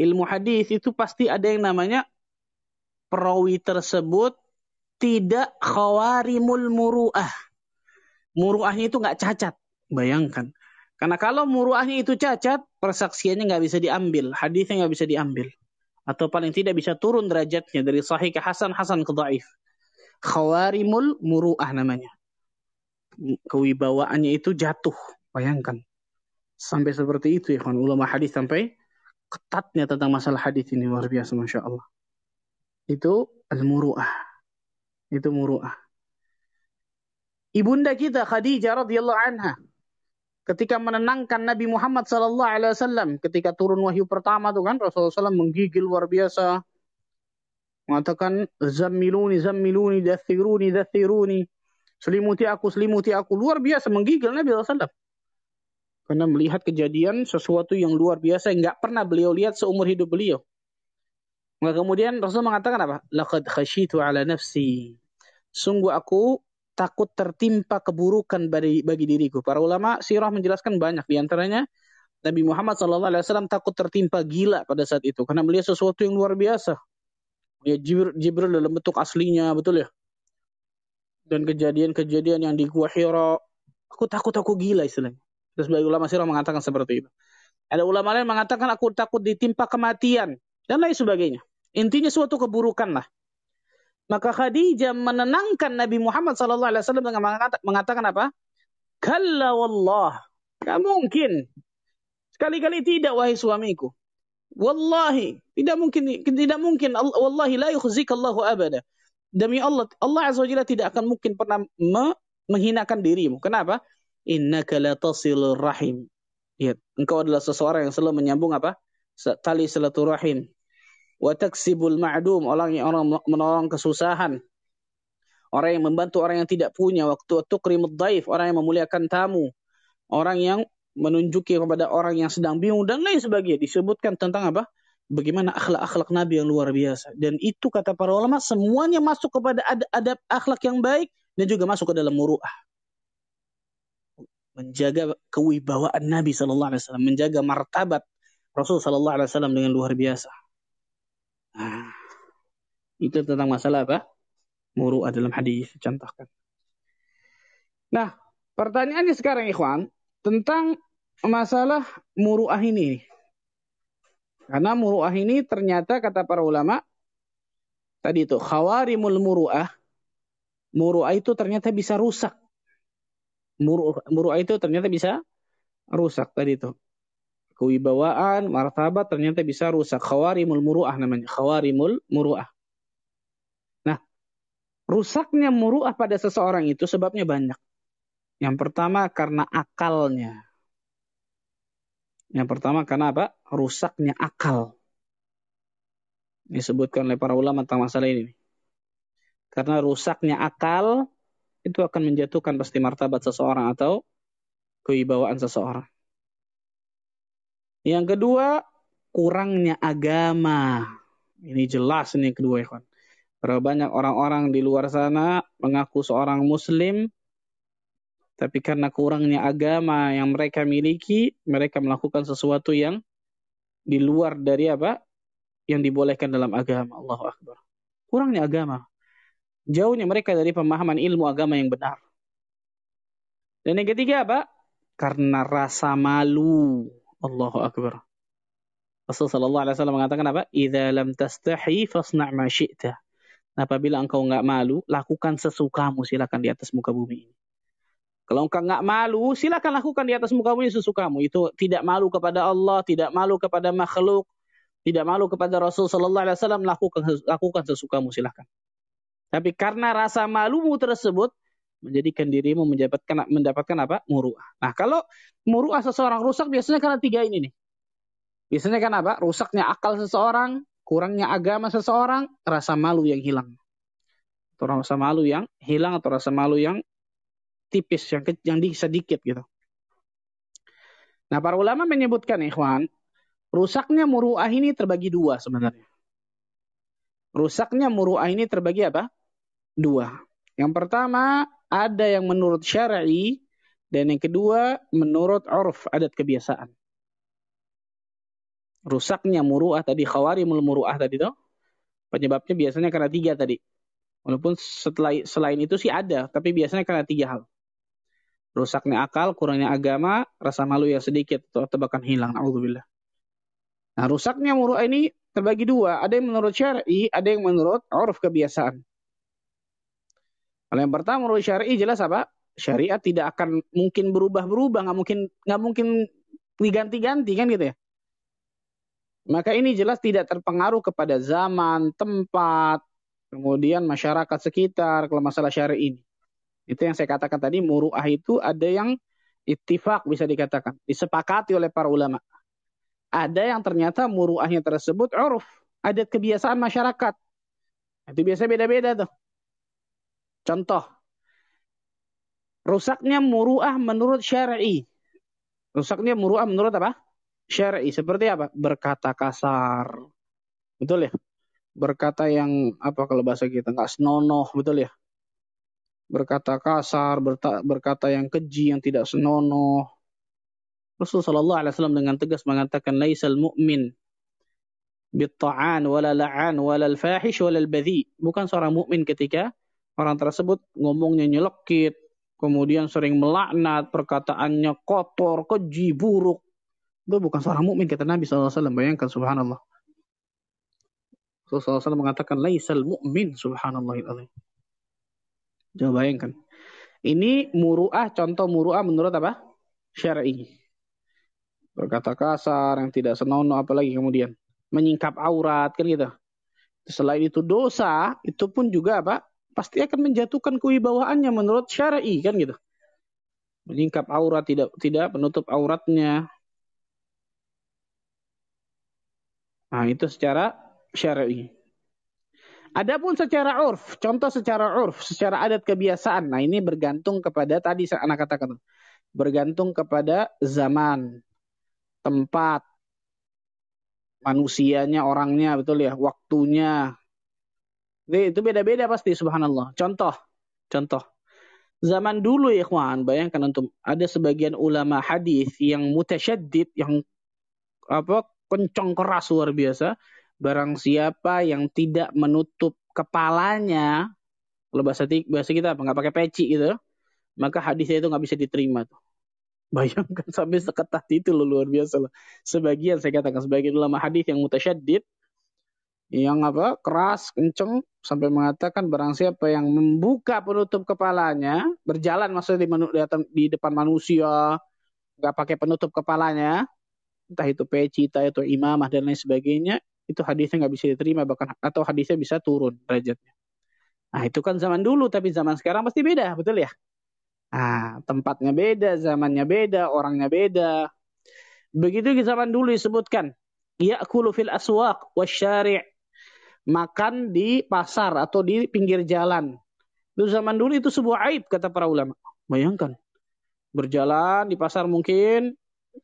A: ilmu hadis itu pasti ada yang namanya perawi tersebut tidak khawarimul muruah. Muruahnya itu nggak cacat. Bayangkan. Karena kalau muruahnya itu cacat, persaksiannya nggak bisa diambil, hadisnya nggak bisa diambil. Atau paling tidak bisa turun derajatnya dari sahih ke hasan, hasan ke daif. Khawarimul muruah namanya. Kewibawaannya itu jatuh. Bayangkan. Sampai seperti itu ya kan. Ulama hadis sampai ketatnya tentang masalah hadis ini. Luar biasa Masya Allah. Itu al-muruah. Itu muruah. Ibunda kita Khadijah radhiyallahu anha ketika menenangkan Nabi Muhammad sallallahu alaihi wasallam ketika turun wahyu pertama tuh kan Rasulullah SAW menggigil luar biasa. Mengatakan zammiluni zammiluni dathiruni dathiruni. Selimuti aku selimuti aku. Luar biasa menggigil Nabi SAW karena melihat kejadian sesuatu yang luar biasa yang nggak pernah beliau lihat seumur hidup beliau. Maka kemudian Rasul mengatakan apa? Laqad khashitu ala nafsi. Sungguh aku takut tertimpa keburukan bagi, bagi diriku. Para ulama sirah menjelaskan banyak di antaranya Nabi Muhammad SAW takut tertimpa gila pada saat itu karena melihat sesuatu yang luar biasa. Ya Jibril, dalam bentuk aslinya, betul ya. Dan kejadian-kejadian yang di Gua Hira, aku takut aku gila istilahnya. Terus sebagai ulama sirah mengatakan seperti itu. Ada ulama lain mengatakan aku takut ditimpa kematian dan lain sebagainya. Intinya suatu keburukan lah. Maka Khadijah menenangkan Nabi Muhammad SAW dengan mengatakan apa? Kalla wallah. Tidak mungkin. Sekali-kali tidak wahai suamiku. Wallahi. Tidak mungkin. Tidak mungkin. Wallahi la yukhzikallahu abada. Demi Allah. Allah Azza wa tidak akan mungkin pernah me menghinakan dirimu. Kenapa? Innaka la tasilur rahim. Ya, engkau adalah seseorang yang selalu menyambung apa? Tali silaturahim. Wa taksibul ma'dum, orang yang orang menolong kesusahan. Orang yang membantu orang yang tidak punya waktu tukrimud daif, orang yang memuliakan tamu. Orang yang menunjuki kepada orang yang sedang bingung dan lain sebagainya. Disebutkan tentang apa? Bagaimana akhlak-akhlak Nabi yang luar biasa. Dan itu kata para ulama semuanya masuk kepada adab akhlak yang baik dan juga masuk ke dalam muruah menjaga kewibawaan Nabi Shallallahu Alaihi Wasallam, menjaga martabat Rasul Shallallahu Alaihi Wasallam dengan luar biasa. Nah, itu tentang masalah apa? Muru'ah dalam hadis contohkan. Nah, pertanyaannya sekarang Ikhwan tentang masalah muru'ah ini. Karena muru'ah ini ternyata kata para ulama tadi itu khawarimul muru'ah. Muru'ah itu ternyata bisa rusak muru'ah itu ternyata bisa rusak tadi itu. Kewibawaan, martabat ternyata bisa rusak. Khawarimul muru'ah namanya. Khawarimul muru'ah. Nah, rusaknya muru'ah pada seseorang itu sebabnya banyak. Yang pertama karena akalnya. Yang pertama karena apa? Rusaknya akal. Disebutkan oleh para ulama tentang masalah ini. Karena rusaknya akal, itu akan menjatuhkan pasti martabat seseorang atau kewibawaan seseorang. Yang kedua, kurangnya agama. Ini jelas ini yang kedua, ya Berapa banyak orang-orang di luar sana mengaku seorang muslim, tapi karena kurangnya agama yang mereka miliki, mereka melakukan sesuatu yang di luar dari apa? Yang dibolehkan dalam agama. Allahu Akbar. Kurangnya agama. Jauhnya mereka dari pemahaman ilmu agama yang benar. Dan yang ketiga apa? Karena rasa malu. Allahu Akbar. Rasulullah sallallahu alaihi wasallam mengatakan apa? "Idza lam tastahi fasna' ma syi'ta." Apabila engkau enggak malu, lakukan sesukamu silakan di atas muka bumi ini. Kalau engkau enggak malu, silakan lakukan di atas muka bumi sesukamu. Itu tidak malu kepada Allah, tidak malu kepada makhluk, tidak malu kepada Rasul sallallahu alaihi wasallam, lakukan lakukan sesukamu silakan. Tapi karena rasa malumu tersebut menjadikan dirimu mendapatkan mendapatkan apa? muruah. Nah, kalau muruah seseorang rusak biasanya karena tiga ini nih. Biasanya kan apa? Rusaknya akal seseorang, kurangnya agama seseorang, rasa malu yang hilang. Atau rasa malu yang hilang atau rasa malu yang tipis, yang yang sedikit gitu. Nah, para ulama menyebutkan, ikhwan, rusaknya muruah ini terbagi dua sebenarnya. Rusaknya muruah ini terbagi apa? dua. Yang pertama ada yang menurut syar'i dan yang kedua menurut urf adat kebiasaan. Rusaknya muruah tadi khawarimul muruah tadi tuh penyebabnya biasanya karena tiga tadi. Walaupun setelah selain itu sih ada, tapi biasanya karena tiga hal. Rusaknya akal, kurangnya agama, rasa malu yang sedikit atau tebakan hilang. Alhamdulillah. Nah, rusaknya muruah ini terbagi dua. Ada yang menurut syar'i, ada yang menurut urf kebiasaan. Kalau yang pertama menurut syari'i jelas apa? Syariat tidak akan mungkin berubah-berubah, nggak mungkin nggak mungkin diganti-ganti kan gitu ya. Maka ini jelas tidak terpengaruh kepada zaman, tempat, kemudian masyarakat sekitar kalau masalah syari ini. Itu yang saya katakan tadi, muru'ah itu ada yang ittifak bisa dikatakan, disepakati oleh para ulama. Ada yang ternyata muru'ahnya tersebut uruf, adat kebiasaan masyarakat. Itu biasa beda-beda tuh. Contoh, rusaknya muruah menurut syar'i. Rusaknya muruah menurut apa? Syar'i. Seperti apa? Berkata kasar. Betul ya? Berkata yang apa kalau bahasa kita nggak senonoh, betul ya? Berkata kasar, berkata yang keji, yang tidak senonoh. Rasulullah Shallallahu Alaihi Wasallam dengan tegas mengatakan, "Laisal mu'min bitta'an wala la'an wala al-fahish wala al-badhi." Bukan seorang mukmin ketika orang tersebut ngomongnya nyelekit, kemudian sering melaknat, perkataannya kotor, keji, buruk. Itu bukan seorang mukmin kata Nabi SAW. Bayangkan subhanallah. Rasulullah SAW mengatakan, Laisal mu'min subhanallah. Coba bayangkan. Ini muru'ah, contoh muru'ah menurut apa? Syar'i. Berkata kasar, yang tidak senonoh, apalagi kemudian. Menyingkap aurat, kan gitu. Selain itu dosa, itu pun juga apa? Pasti akan menjatuhkan kewibawaannya menurut syar'i, kan gitu. Menyingkap aurat, tidak tidak penutup auratnya. Nah, itu secara syar'i. Adapun secara urf, contoh secara urf, secara adat kebiasaan. Nah, ini bergantung kepada tadi anak katakan. Bergantung kepada zaman, tempat, manusianya, orangnya, betul ya, waktunya. Itu beda-beda pasti subhanallah. Contoh, contoh. Zaman dulu ya ikhwan, bayangkan untuk ada sebagian ulama hadis yang mutasyaddid, yang apa kencang keras luar biasa barang siapa yang tidak menutup kepalanya, kalau bahasa, bahasa kita apa, nggak pakai peci gitu, maka hadisnya itu nggak bisa diterima tuh. <laughs> Bayangkan sampai seketat itu loh, luar biasa loh. Sebagian saya katakan sebagian ulama hadis yang mutasyaddid yang apa keras kenceng sampai mengatakan barang siapa yang membuka penutup kepalanya berjalan maksudnya di, di depan manusia nggak pakai penutup kepalanya entah itu peci entah itu imamah dan lain sebagainya itu hadisnya nggak bisa diterima bahkan atau hadisnya bisa turun derajatnya. Nah itu kan zaman dulu tapi zaman sekarang pasti beda betul ya. Nah tempatnya beda, zamannya beda, orangnya beda. Begitu di zaman dulu disebutkan ya'kulu fil aswaq wasyari' makan di pasar atau di pinggir jalan. Itu zaman dulu itu sebuah aib kata para ulama. Bayangkan berjalan di pasar mungkin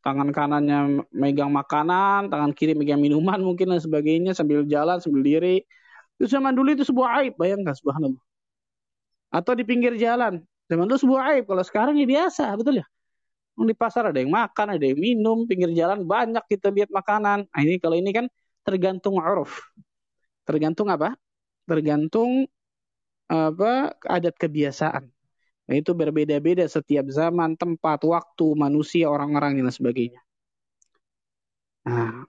A: tangan kanannya megang makanan, tangan kiri megang minuman mungkin dan sebagainya sambil jalan sambil diri. Itu zaman dulu itu sebuah aib, bayangkan subhanallah. Atau di pinggir jalan, zaman dulu sebuah aib. Kalau sekarang ya biasa, betul ya? Di pasar ada yang makan, ada yang minum, pinggir jalan banyak kita lihat makanan. Nah, ini kalau ini kan tergantung uruf. Tergantung apa? Tergantung apa adat kebiasaan. Nah, itu berbeda-beda setiap zaman, tempat, waktu, manusia, orang-orang dan sebagainya. Nah,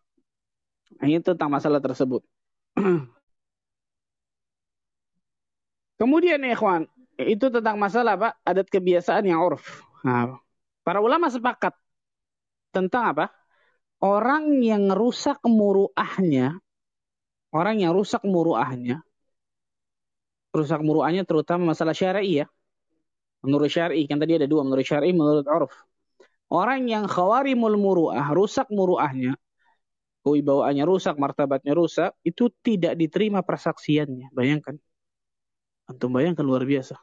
A: ini tentang masalah tersebut. <clears throat> Kemudian ya ikhwan, itu tentang masalah apa? Adat kebiasaan yang urf. Nah, para ulama sepakat tentang apa? Orang yang rusak muruahnya, orang yang rusak muruahnya, rusak muruahnya terutama masalah syar'i ya, Menurut syar'i, kan tadi ada dua, menurut syar'i, menurut uruf. Orang yang khawarimul muru'ah, rusak muru'ahnya, kewibawaannya rusak, martabatnya rusak, itu tidak diterima persaksiannya. Bayangkan. Antum bayangkan luar biasa.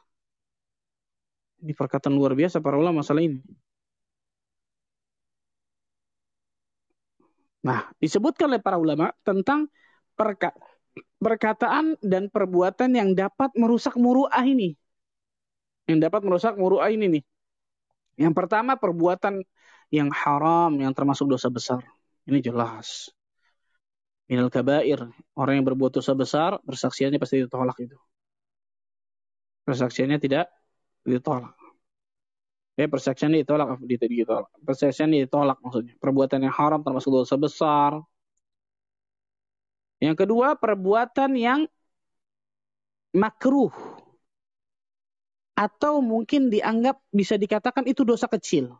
A: Ini perkataan luar biasa para ulama masalah ini. Nah, disebutkan oleh para ulama tentang perka perkataan dan perbuatan yang dapat merusak muru'ah ini yang dapat merusak muru'ah ini nih. Yang pertama perbuatan yang haram yang termasuk dosa besar. Ini jelas. Minal kabair. Orang yang berbuat dosa besar, persaksiannya pasti ditolak itu. Persaksiannya tidak ditolak. Ya, persaksiannya ditolak, ditolak. Persaksiannya ditolak maksudnya. Perbuatan yang haram termasuk dosa besar. Yang kedua, perbuatan yang makruh atau mungkin dianggap bisa dikatakan itu dosa kecil.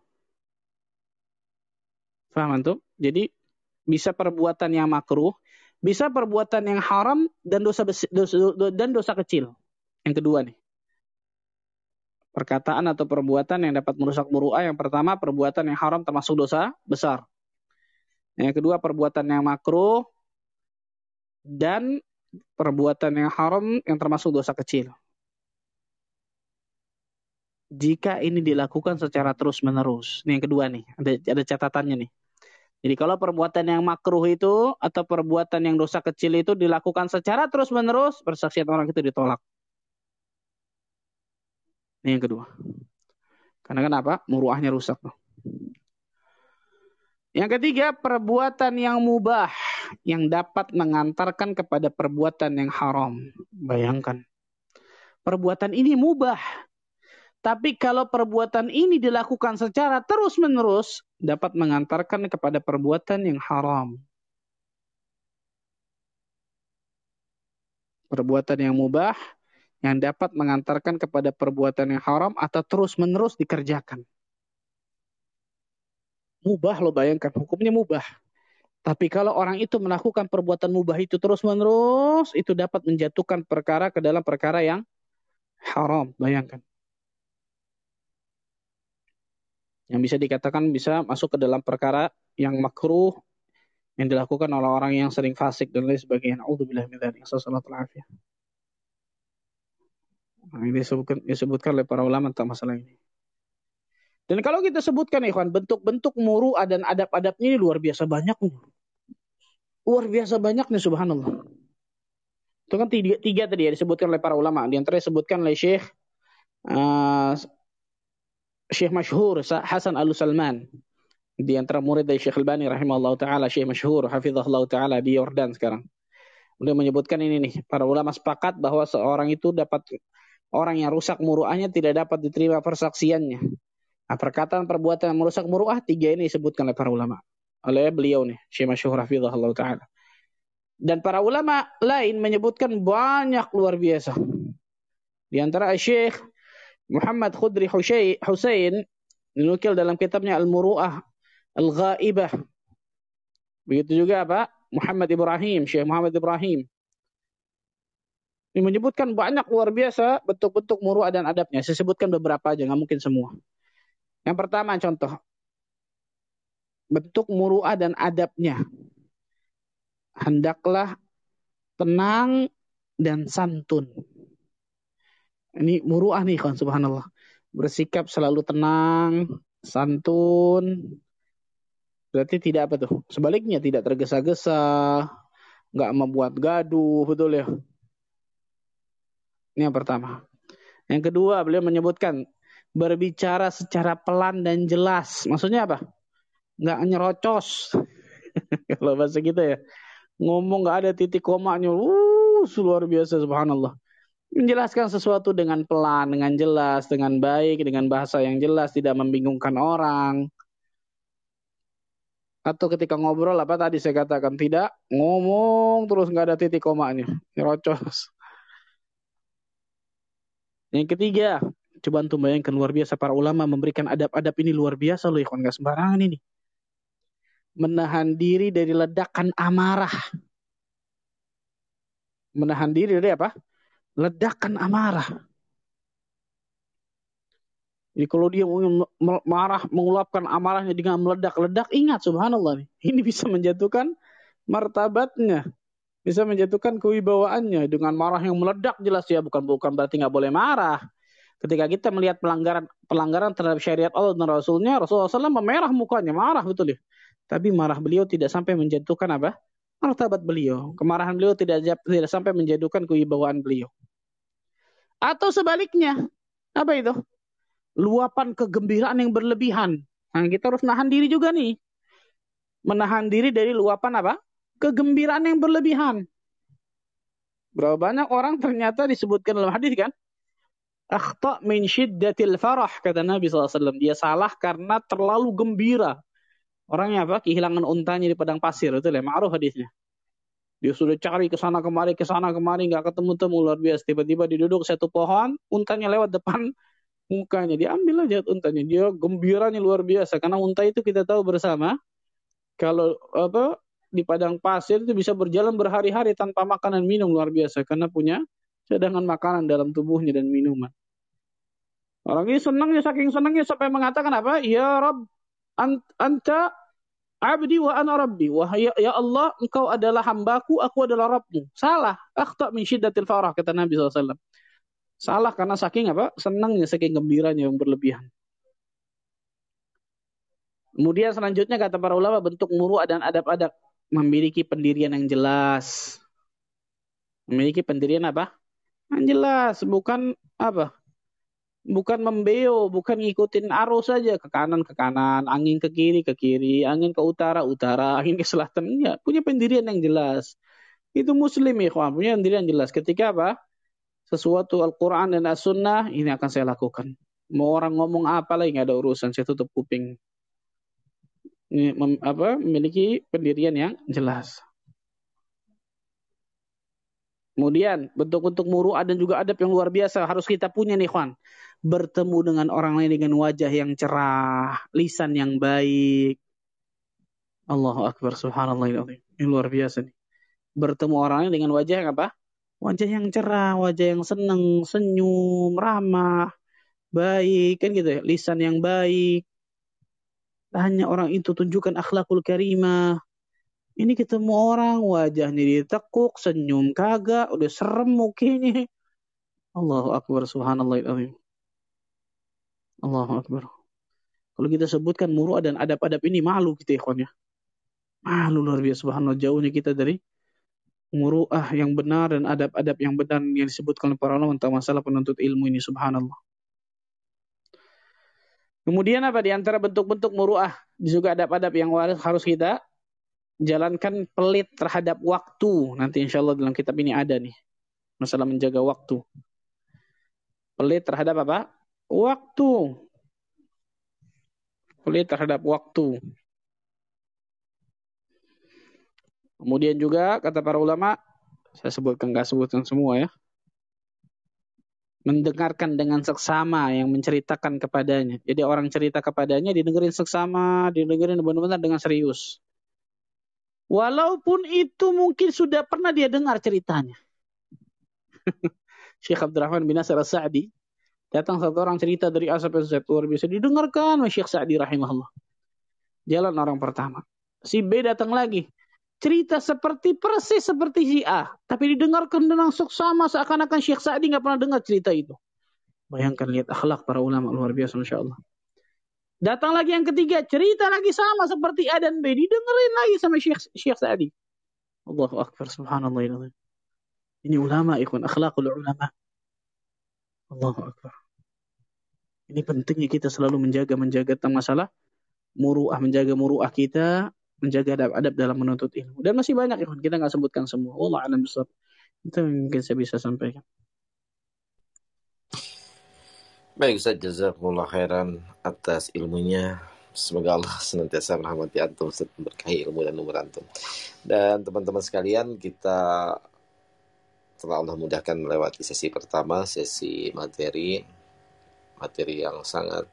A: Faham antum? Jadi bisa perbuatan yang makruh, bisa perbuatan yang haram dan dosa, dosa dan dosa kecil. Yang kedua nih. Perkataan atau perbuatan yang dapat merusak muruah yang pertama perbuatan yang haram termasuk dosa besar. Yang kedua perbuatan yang makruh dan perbuatan yang haram yang termasuk dosa kecil jika ini dilakukan secara terus-menerus. Ini yang kedua nih, ada, ada catatannya nih. Jadi kalau perbuatan yang makruh itu atau perbuatan yang dosa kecil itu dilakukan secara terus-menerus, persaksian orang itu ditolak. Ini yang kedua. Karena kenapa? Muruahnya rusak. Yang ketiga, perbuatan yang mubah yang dapat mengantarkan kepada perbuatan yang haram. Bayangkan. Perbuatan ini mubah Tapi kalau perbuatan ini dilakukan secara terus-menerus, dapat mengantarkan kepada perbuatan yang haram. Perbuatan yang mubah, yang dapat mengantarkan kepada perbuatan yang haram atau terus-menerus dikerjakan. Mubah lo bayangkan, hukumnya mubah. Tapi kalau orang itu melakukan perbuatan mubah itu terus-menerus, itu dapat menjatuhkan perkara ke dalam perkara yang haram. Bayangkan. yang bisa dikatakan bisa masuk ke dalam perkara yang makruh yang dilakukan oleh orang yang sering fasik dan lain sebagainya. Alhamdulillah Nah, ini disebutkan, disebutkan oleh para ulama tentang masalah ini. Dan kalau kita sebutkan ikhwan, bentuk-bentuk muru'ah dan adab-adabnya ini luar biasa banyak. Luar biasa banyak nih subhanallah. Itu kan tiga, tiga tadi ya disebutkan oleh para ulama. Di antara disebutkan oleh Syekh uh, Syekh masyhur Hasan Al-Salman di antara murid dari Syekh Al-Bani rahimahullah taala Syekh masyhur hafizahullah taala di Yordan sekarang. Beliau menyebutkan ini nih, para ulama sepakat bahwa seorang itu dapat orang yang rusak muruahnya tidak dapat diterima persaksiannya. Nah, perkataan perbuatan yang merusak muruah tiga ini disebutkan oleh para ulama. Oleh beliau nih, Syekh masyhur hafizahullah taala. Dan para ulama lain menyebutkan banyak luar biasa. Di antara Syekh Muhammad Khudri Husain dinukil dalam kitabnya Al-Muru'ah Al-Ghaibah. Begitu juga apa? Muhammad Ibrahim, Syekh Muhammad Ibrahim. Ini menyebutkan banyak luar biasa bentuk-bentuk muru'ah dan adabnya. Saya sebutkan beberapa aja, nggak mungkin semua. Yang pertama contoh. Bentuk muru'ah dan adabnya. Hendaklah tenang dan santun. Ini muruah nih kan subhanallah. Bersikap selalu tenang, santun. Berarti tidak apa tuh? Sebaliknya tidak tergesa-gesa, nggak membuat gaduh, betul ya? Ini yang pertama. Yang kedua, beliau menyebutkan berbicara secara pelan dan jelas. Maksudnya apa? Nggak nyerocos. <laughs> Kalau bahasa kita ya. Ngomong nggak ada titik komanya. Uh, luar biasa subhanallah menjelaskan sesuatu dengan pelan, dengan jelas, dengan baik, dengan bahasa yang jelas, tidak membingungkan orang. Atau ketika ngobrol apa tadi saya katakan tidak ngomong terus nggak ada titik komanya, rocos. Yang ketiga, coba untuk bayangkan luar biasa para ulama memberikan adab-adab ini luar biasa loh, ikhwan nggak sembarangan ini. Menahan diri dari ledakan amarah. Menahan diri dari apa? ledakan amarah. Jadi kalau dia marah, mengulapkan amarahnya dengan meledak-ledak, ingat subhanallah nih. Ini bisa menjatuhkan martabatnya. Bisa menjatuhkan kewibawaannya dengan marah yang meledak jelas ya bukan bukan berarti nggak boleh marah. Ketika kita melihat pelanggaran pelanggaran terhadap syariat Allah dan Rasulnya, Rasulullah SAW memerah mukanya, marah betul ya. Tapi marah beliau tidak sampai menjatuhkan apa? Martabat beliau. Kemarahan beliau tidak tidak sampai menjatuhkan kewibawaan beliau. Atau sebaliknya, apa itu? Luapan kegembiraan yang berlebihan. Nah, kita harus nahan diri juga nih. Menahan diri dari luapan apa? Kegembiraan yang berlebihan. Berapa banyak orang ternyata disebutkan dalam hadis kan? Akhta min syiddatil farah, kata Nabi SAW. Dia salah karena terlalu gembira. Orangnya apa? Kehilangan untanya di padang pasir. Itu lah, ma'ruf hadisnya. Dia sudah cari ke sana kemari, ke sana kemari, nggak ketemu-temu luar biasa. Tiba-tiba diduduk satu pohon, untanya lewat depan <laughs> mukanya. Diambil aja untanya. Dia gembiranya luar biasa. Karena unta itu kita tahu bersama, kalau apa di padang pasir itu bisa berjalan berhari-hari tanpa makanan minum luar biasa. Karena punya cadangan makanan dalam tubuhnya dan minuman. Orang ini senangnya, saking senangnya sampai mengatakan apa? Ya Rob, anta Abdi wa ana rabbi. Wah ya, ya Allah, engkau adalah hambaku, aku adalah Rabbmu. Salah. Akhta min syiddatil farah, kata Nabi SAW. Salah karena saking apa? Senangnya, saking gembiranya yang berlebihan. Kemudian selanjutnya kata para ulama bentuk muruah dan adab-adab. Memiliki pendirian yang jelas. Memiliki pendirian apa? Yang jelas. Bukan apa? bukan membeo, bukan ngikutin arus saja ke kanan ke kanan, angin ke kiri ke kiri, angin ke utara utara, <laughs> angin ke selatan. Ya, punya pendirian yang jelas. Itu muslim ya, punya pendirian yang jelas. Ketika apa? Sesuatu Al-Quran dan As-Sunnah, ini akan saya lakukan. Mau orang ngomong apa lagi nggak ada urusan, saya tutup kuping. Ini mem, apa memiliki pendirian yang jelas. Kemudian bentuk-bentuk muru'ah dan juga adab yang luar biasa harus kita punya nih Juan. Bertemu dengan orang lain dengan wajah yang cerah, lisan yang baik. Allahu Akbar, subhanallah ini luar biasa nih. Bertemu orang lain dengan wajah yang apa? Wajah yang cerah, wajah yang senang, senyum, ramah, baik kan gitu ya lisan yang baik hanya orang itu tunjukkan akhlakul karimah ini ketemu orang wajahnya ditekuk senyum kagak udah serem mukanya. Allahu akbar subhanallah Allahu akbar. Kalau kita sebutkan muruah dan adab-adab ini malu kita ikhwan ya. Malu luar biasa subhanallah. Jauhnya kita dari muruah yang benar dan adab-adab yang benar yang disebutkan oleh para ulama tentang masalah penuntut ilmu ini subhanallah. Kemudian apa? Di antara bentuk-bentuk muruah juga adab-adab yang harus kita jalankan pelit terhadap waktu. Nanti insya Allah dalam kitab ini ada nih masalah menjaga waktu. Pelit terhadap apa? Waktu. Pelit terhadap waktu. Kemudian juga kata para ulama, saya sebutkan nggak sebutkan semua ya mendengarkan dengan seksama yang menceritakan kepadanya. Jadi orang cerita kepadanya didengerin seksama, didengerin benar-benar dengan serius. Walaupun itu mungkin sudah pernah dia dengar ceritanya. <laughs> Syekh Abdurrahman bin Nasir As-Sa'di datang satu orang cerita dari Asap Z luar biasa didengarkan oleh Syekh Sa'di rahimahullah. Jalan orang pertama. Si B datang lagi cerita seperti persis seperti si A, tapi didengarkan dengan seksama seakan-akan Syekh Sa'di nggak pernah dengar cerita itu. Bayangkan lihat akhlak para ulama luar biasa Masya Allah. Datang lagi yang ketiga, cerita lagi sama seperti A dan B, didengerin lagi sama Syekh, Syekh Sa'di. Allahu Akbar, subhanallah. Ini ulama, ikut akhlakul ulama. Allahu Akbar. Ini pentingnya kita selalu menjaga-menjaga tentang masalah muruah, menjaga muruah kita, menjaga adab-adab dalam menuntut ilmu. Dan masih banyak ya, kita nggak sebutkan semua. Allah alam besar. Itu mungkin saya bisa sampaikan.
B: Baik Ustaz, jazakumullah khairan atas ilmunya. Semoga Allah senantiasa merahmati antum, Ustaz, berkahi ilmu dan umur antum. Dan teman-teman sekalian, kita telah Allah mudahkan melewati sesi pertama, sesi materi, materi yang sangat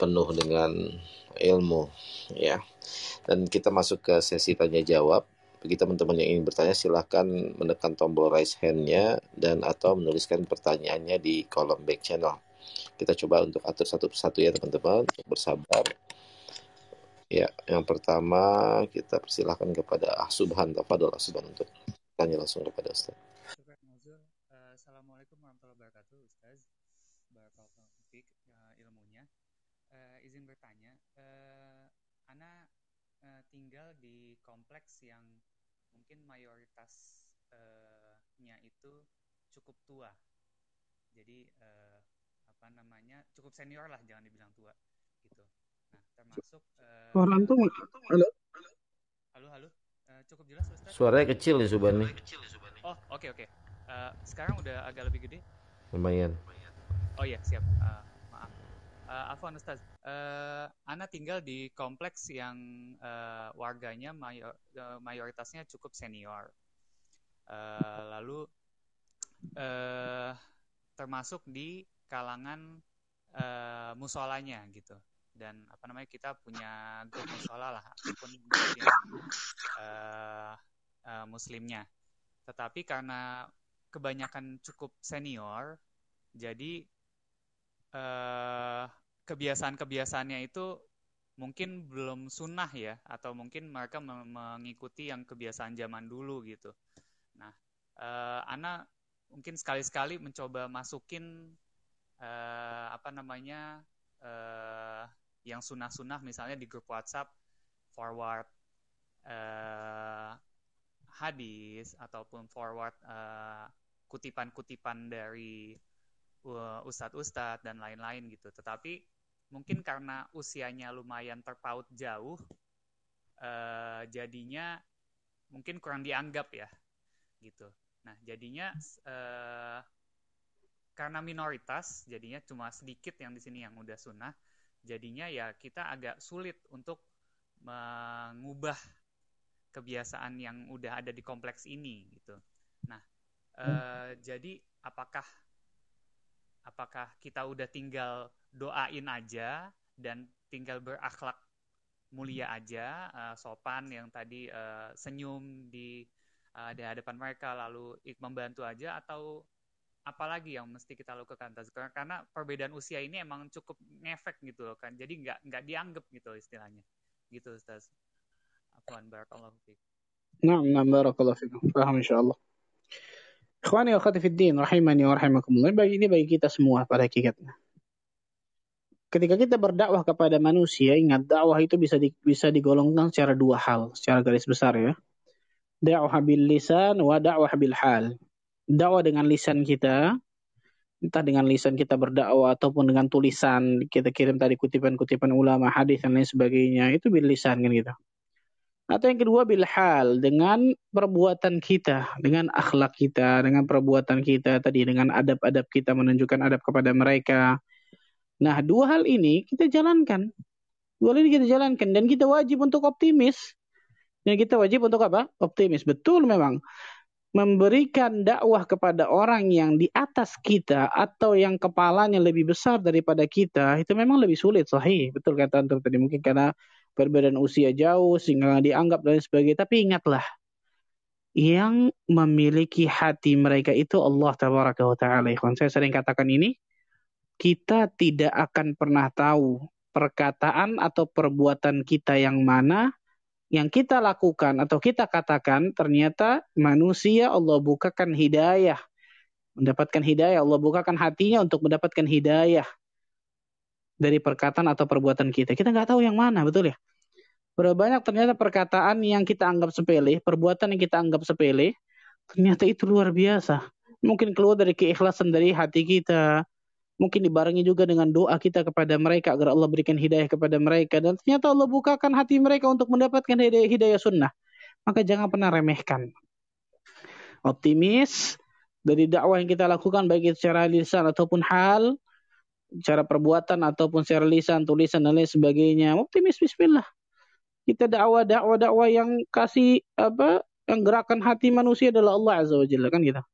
B: penuh dengan ilmu ya. Dan kita masuk ke sesi tanya jawab. Bagi teman-teman yang ingin bertanya silahkan menekan tombol raise hand-nya dan atau menuliskan pertanyaannya di kolom back channel. Kita coba untuk atur satu persatu ya teman-teman, bersabar. Ya, yang pertama kita persilahkan kepada Ah Subhan, Tafadol Ah Subhan untuk tanya langsung kepada Ustaz.
C: Assalamualaikum warahmatullahi wabarakatuh, Ustaz. Barakallahu uh, ilmunya. Uh, izin bertanya, uh, tinggal di kompleks yang mungkin mayoritasnya uh, itu cukup tua. Jadi uh, apa namanya cukup senior lah, jangan dibilang tua gitu. Nah termasuk. Uh,
A: Orang tuh
C: halo. Halo halo. Uh, cukup jelas Ustaz?
B: Suaranya kecil nih Suban nih.
C: Oh oke okay, oke. Okay. Uh, sekarang udah agak lebih gede.
B: Lumayan.
C: Oh iya siap. Uh, maaf. Uh, Afwan Ustaz. Uh, Ana tinggal di kompleks yang uh, warganya mayor, uh, mayoritasnya cukup senior. Uh, lalu uh, termasuk di kalangan uh, musolanya gitu dan apa namanya kita punya grup musola lah ataupun uh, uh, muslimnya tetapi karena kebanyakan cukup senior jadi uh, kebiasaan-kebiasaannya itu mungkin belum sunnah ya atau mungkin mereka mengikuti yang kebiasaan zaman dulu gitu. Nah, uh, Ana mungkin sekali-sekali mencoba masukin uh, apa namanya uh, yang sunnah-sunnah misalnya di grup WhatsApp forward uh, hadis ataupun forward kutipan-kutipan uh, dari uh, ustadz-ustadz dan lain-lain gitu. Tetapi mungkin karena usianya lumayan terpaut jauh, uh, jadinya mungkin kurang dianggap ya, gitu. Nah, jadinya uh, karena minoritas jadinya cuma sedikit yang di sini yang udah sunnah jadinya ya kita agak sulit untuk mengubah kebiasaan yang udah ada di kompleks ini gitu nah uh, jadi apakah apakah kita udah tinggal doain aja dan tinggal berakhlak mulia aja uh, sopan yang tadi uh, senyum di uh, di hadapan mereka lalu membantu aja atau apalagi yang mesti kita lakukan karena perbedaan usia ini emang cukup ngefek gitu loh kan jadi nggak nggak dianggap gitu istilahnya gitu Ustaz Afwan barakallahu fiik
A: Nah, nah barakallahu fiikum. Paham insyaallah. Ikhwani wa akhwati fid din rahimani wa rahimakumullah. Ini bagi kita semua pada hakikatnya. Ketika kita berdakwah kepada manusia, ingat dakwah itu bisa di, bisa digolongkan secara dua hal, secara garis besar ya. Dakwah bil lisan wa dakwah bil hal dakwah dengan lisan kita, entah dengan lisan kita berdakwah ataupun dengan tulisan kita kirim tadi kutipan-kutipan ulama, hadis dan lain sebagainya, itu bil lisan kan gitu. Atau yang kedua bil hal dengan perbuatan kita, dengan akhlak kita, dengan perbuatan kita tadi dengan adab-adab kita menunjukkan adab kepada mereka. Nah, dua hal ini kita jalankan. Dua hal ini kita jalankan dan kita wajib untuk optimis. Dan kita wajib untuk apa? Optimis. Betul memang memberikan dakwah kepada orang yang di atas kita atau yang kepalanya lebih besar daripada kita itu memang lebih sulit sahih betul kata antum tadi mungkin karena perbedaan usia jauh sehingga dianggap dan sebagainya tapi ingatlah yang memiliki hati mereka itu Allah tabaraka wa taala saya sering katakan ini kita tidak akan pernah tahu perkataan atau perbuatan kita yang mana yang kita lakukan atau kita katakan ternyata manusia Allah bukakan hidayah. Mendapatkan hidayah, Allah bukakan hatinya untuk mendapatkan hidayah dari perkataan atau perbuatan kita. Kita nggak tahu yang mana, betul ya? Berapa banyak ternyata perkataan yang kita anggap sepele, perbuatan yang kita anggap sepele, ternyata itu luar biasa. Mungkin keluar dari keikhlasan dari hati kita, mungkin dibarengi juga dengan doa kita kepada mereka agar Allah berikan hidayah kepada mereka. Dan ternyata Allah bukakan hati mereka untuk mendapatkan hidayah, hidayah sunnah. Maka jangan pernah remehkan. Optimis dari dakwah yang kita lakukan baik secara lisan ataupun hal cara perbuatan ataupun secara lisan tulisan dan lain sebagainya. Optimis bismillah. Kita dakwah dakwah dakwah yang kasih apa yang gerakan hati manusia adalah Allah azza wajalla kan kita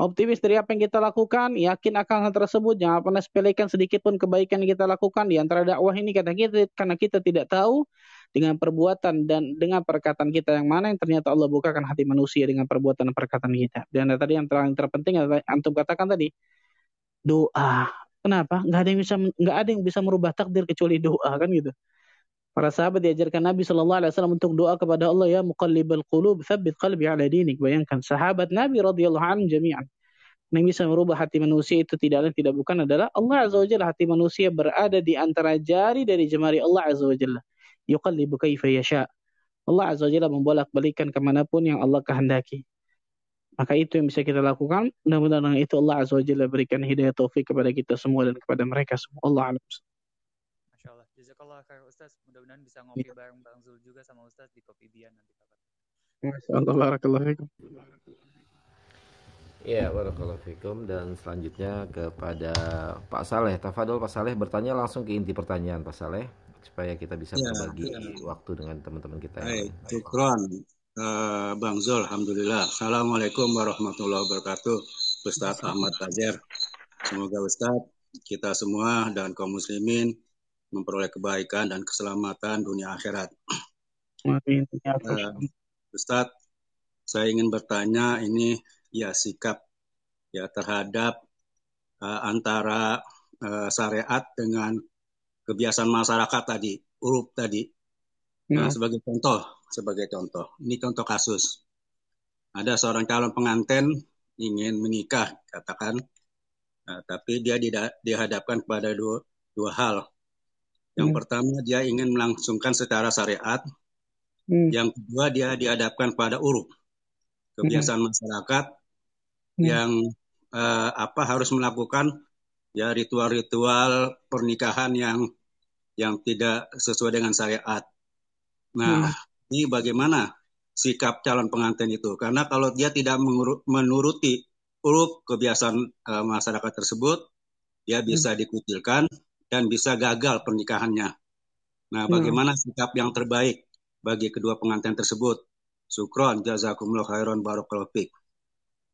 A: optimis dari apa yang kita lakukan, yakin akan hal tersebut, jangan pernah sepelekan sedikit pun kebaikan yang kita lakukan di antara dakwah ini karena kita karena kita tidak tahu dengan perbuatan dan dengan perkataan kita yang mana yang ternyata Allah bukakan hati manusia dengan perbuatan dan perkataan kita. Dan tadi yang paling terpenting antum katakan tadi doa. Kenapa? Gak ada yang bisa nggak ada yang bisa merubah takdir kecuali doa kan gitu. Para sahabat diajarkan Nabi Shallallahu Alaihi Wasallam untuk doa kepada Allah ya muqallibal qulub tsabbit qalbi ala dinik. Bayangkan sahabat Nabi radhiyallahu anhu jami'an. Yang bisa merubah hati manusia itu tidak lain tidak bukan adalah Allah Azza wa Jalla. Hati manusia berada di antara jari dari jemari Allah Azza wa Jalla. Yuqallibu kaifa yasha. Allah Azza wa Jalla membolak-balikan ke mana pun yang Allah kehendaki. Maka itu yang bisa kita lakukan. Mudah-mudahan itu Allah Azza wa Jalla berikan hidayah taufik kepada kita semua dan kepada mereka semua. Allah alam.
C: Jazakallah khair Ustaz. Mudah-mudahan bisa ngopi ya. bareng Bang Zul juga sama Ustaz di Kopi Bian nanti kapan.
A: Masyaallah barakallahu fikum.
B: Ya, barakallahu fikum dan selanjutnya kepada Pak Saleh. Tafadol Pak Saleh bertanya langsung ke inti pertanyaan Pak Saleh supaya kita bisa ya, berbagi ya. waktu dengan teman-teman kita.
D: Baik, syukron. Uh, Bang Zul, Alhamdulillah. Assalamualaikum warahmatullahi wabarakatuh. Ustaz Ahmad Tajer. Semoga Ustaz, kita semua dan kaum muslimin memperoleh kebaikan dan keselamatan dunia akhirat. Amin. Uh, Ustadz, saya ingin bertanya ini ya sikap ya terhadap uh, antara uh, syariat dengan kebiasaan masyarakat tadi, uruf tadi. Nah, hmm. sebagai contoh, sebagai contoh, ini contoh kasus. Ada seorang calon pengantin ingin menikah, katakan, uh, tapi dia dihadapkan kepada dua, dua hal. Yang hmm. pertama dia ingin melangsungkan secara syariat. Hmm. Yang kedua dia dihadapkan pada uruf kebiasaan hmm. masyarakat hmm. yang uh, apa harus melakukan ya ritual-ritual pernikahan yang yang tidak sesuai dengan syariat. Nah, hmm. ini bagaimana sikap calon pengantin itu? Karena kalau dia tidak menuruti urut kebiasaan uh, masyarakat tersebut, ya bisa hmm. dikucilkan dan bisa gagal pernikahannya. Nah, hmm. bagaimana hmm. sikap yang terbaik bagi kedua pengantin tersebut? Sukron, jazakumullah khairan, barakallahu fiqh.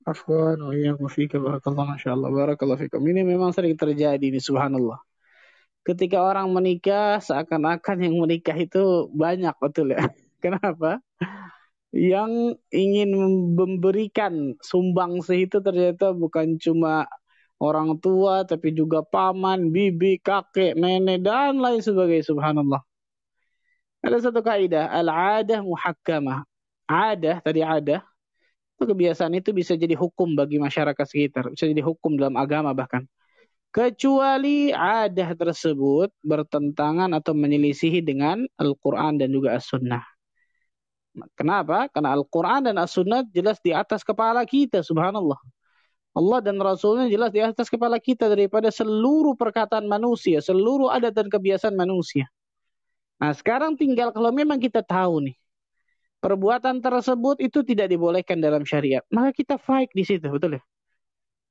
A: Afwan wa iyyakum fika barakallahu masyaallah barakallahu fikum. Ini memang sering terjadi ini subhanallah. Ketika orang menikah seakan-akan yang menikah itu banyak betul ya. <laughs> Kenapa? Yang ingin memberikan sumbangsi itu ternyata bukan cuma orang tua tapi juga paman, bibi, kakek, nenek dan lain sebagainya subhanallah. Ada satu kaidah al-adah muhakkamah. Adah tadi adah kebiasaan itu bisa jadi hukum bagi masyarakat sekitar, bisa jadi hukum dalam agama bahkan. Kecuali adah tersebut bertentangan atau menyelisihi dengan Al-Quran dan juga As-Sunnah. Kenapa? Karena Al-Quran dan As-Sunnah jelas di atas kepala kita, subhanallah. Allah dan Rasulnya jelas di atas kepala kita daripada seluruh perkataan manusia, seluruh adat dan kebiasaan manusia. Nah sekarang tinggal kalau memang kita tahu nih, perbuatan tersebut itu tidak dibolehkan dalam syariat. Maka kita fight di situ, betul ya?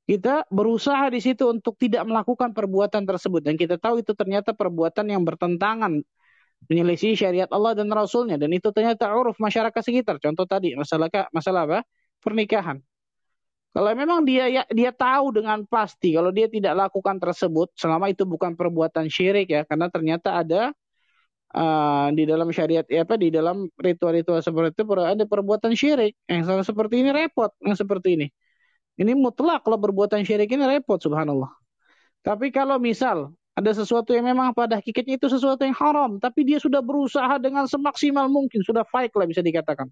A: Kita berusaha di situ untuk tidak melakukan perbuatan tersebut dan kita tahu itu ternyata perbuatan yang bertentangan menyelisih syariat Allah dan Rasulnya dan itu ternyata uruf masyarakat sekitar. Contoh tadi masalah masalah apa? Pernikahan. Kalau memang dia ya, dia tahu dengan pasti kalau dia tidak lakukan tersebut selama itu bukan perbuatan syirik ya karena ternyata ada uh, di dalam syariat ya apa di dalam ritual-ritual seperti itu ada perbuatan syirik. Yang seperti ini repot yang seperti ini. Ini mutlak kalau perbuatan syirik ini repot subhanallah. Tapi kalau misal ada sesuatu yang memang pada hakikatnya itu sesuatu yang haram tapi dia sudah berusaha dengan semaksimal mungkin sudah fight lah bisa dikatakan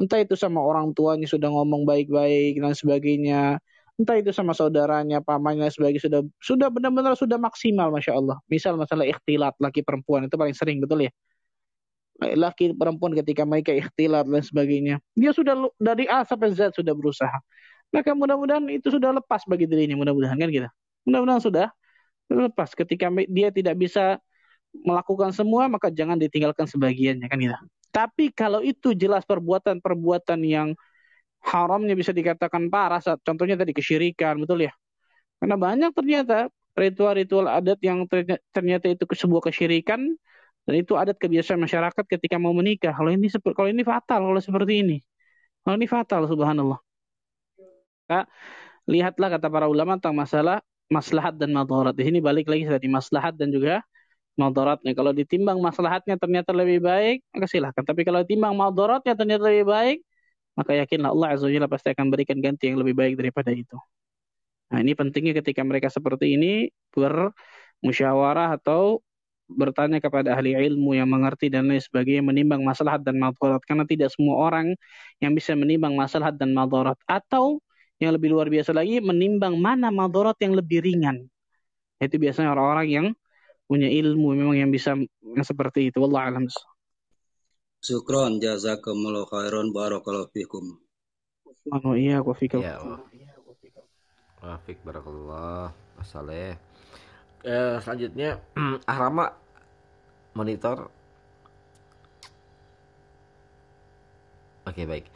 A: entah itu sama orang tuanya sudah ngomong baik-baik dan sebagainya entah itu sama saudaranya, pamannya sebagai sudah sudah benar-benar sudah maksimal masya Allah. Misal masalah ikhtilat laki perempuan itu paling sering betul ya. Laki perempuan ketika mereka ikhtilat dan sebagainya, dia sudah dari A sampai Z sudah berusaha. Maka mudah-mudahan itu sudah lepas bagi diri ini, mudah-mudahan kan kita. Mudah-mudahan sudah lepas. Ketika dia tidak bisa melakukan semua, maka jangan ditinggalkan sebagiannya kan kita. Tapi kalau itu jelas perbuatan-perbuatan yang haramnya bisa dikatakan parah. Contohnya tadi kesyirikan, betul ya? Karena banyak ternyata ritual-ritual adat yang ternyata itu sebuah kesyirikan dan itu adat kebiasaan masyarakat ketika mau menikah. Kalau ini kalau ini fatal kalau seperti ini. Kalau ini fatal subhanallah. Nah, lihatlah kata para ulama tentang masalah maslahat dan madarat. Di sini balik lagi tadi maslahat dan juga madaratnya. Kalau ditimbang maslahatnya ternyata lebih baik, maka silahkan. Tapi kalau ditimbang madaratnya ternyata lebih baik, maka yakinlah Allah Azza wa pasti akan berikan ganti yang lebih baik daripada itu. Nah, ini pentingnya ketika mereka seperti ini bermusyawarah atau bertanya kepada ahli ilmu yang mengerti dan lain sebagainya menimbang masalah dan madarat karena tidak semua orang yang bisa menimbang masalah dan madarat atau yang lebih luar biasa lagi menimbang mana madarat yang lebih ringan. Itu biasanya orang-orang yang punya ilmu memang yang bisa yang seperti itu. Wallah alam.
D: Syukron jazakumullah khairan barakallahu fikum.
A: Wa iya wa fikum. Ya.
B: Wa fik barakallah. Masaleh. Eh, selanjutnya <clears throat> Ahrama monitor. Oke, baik.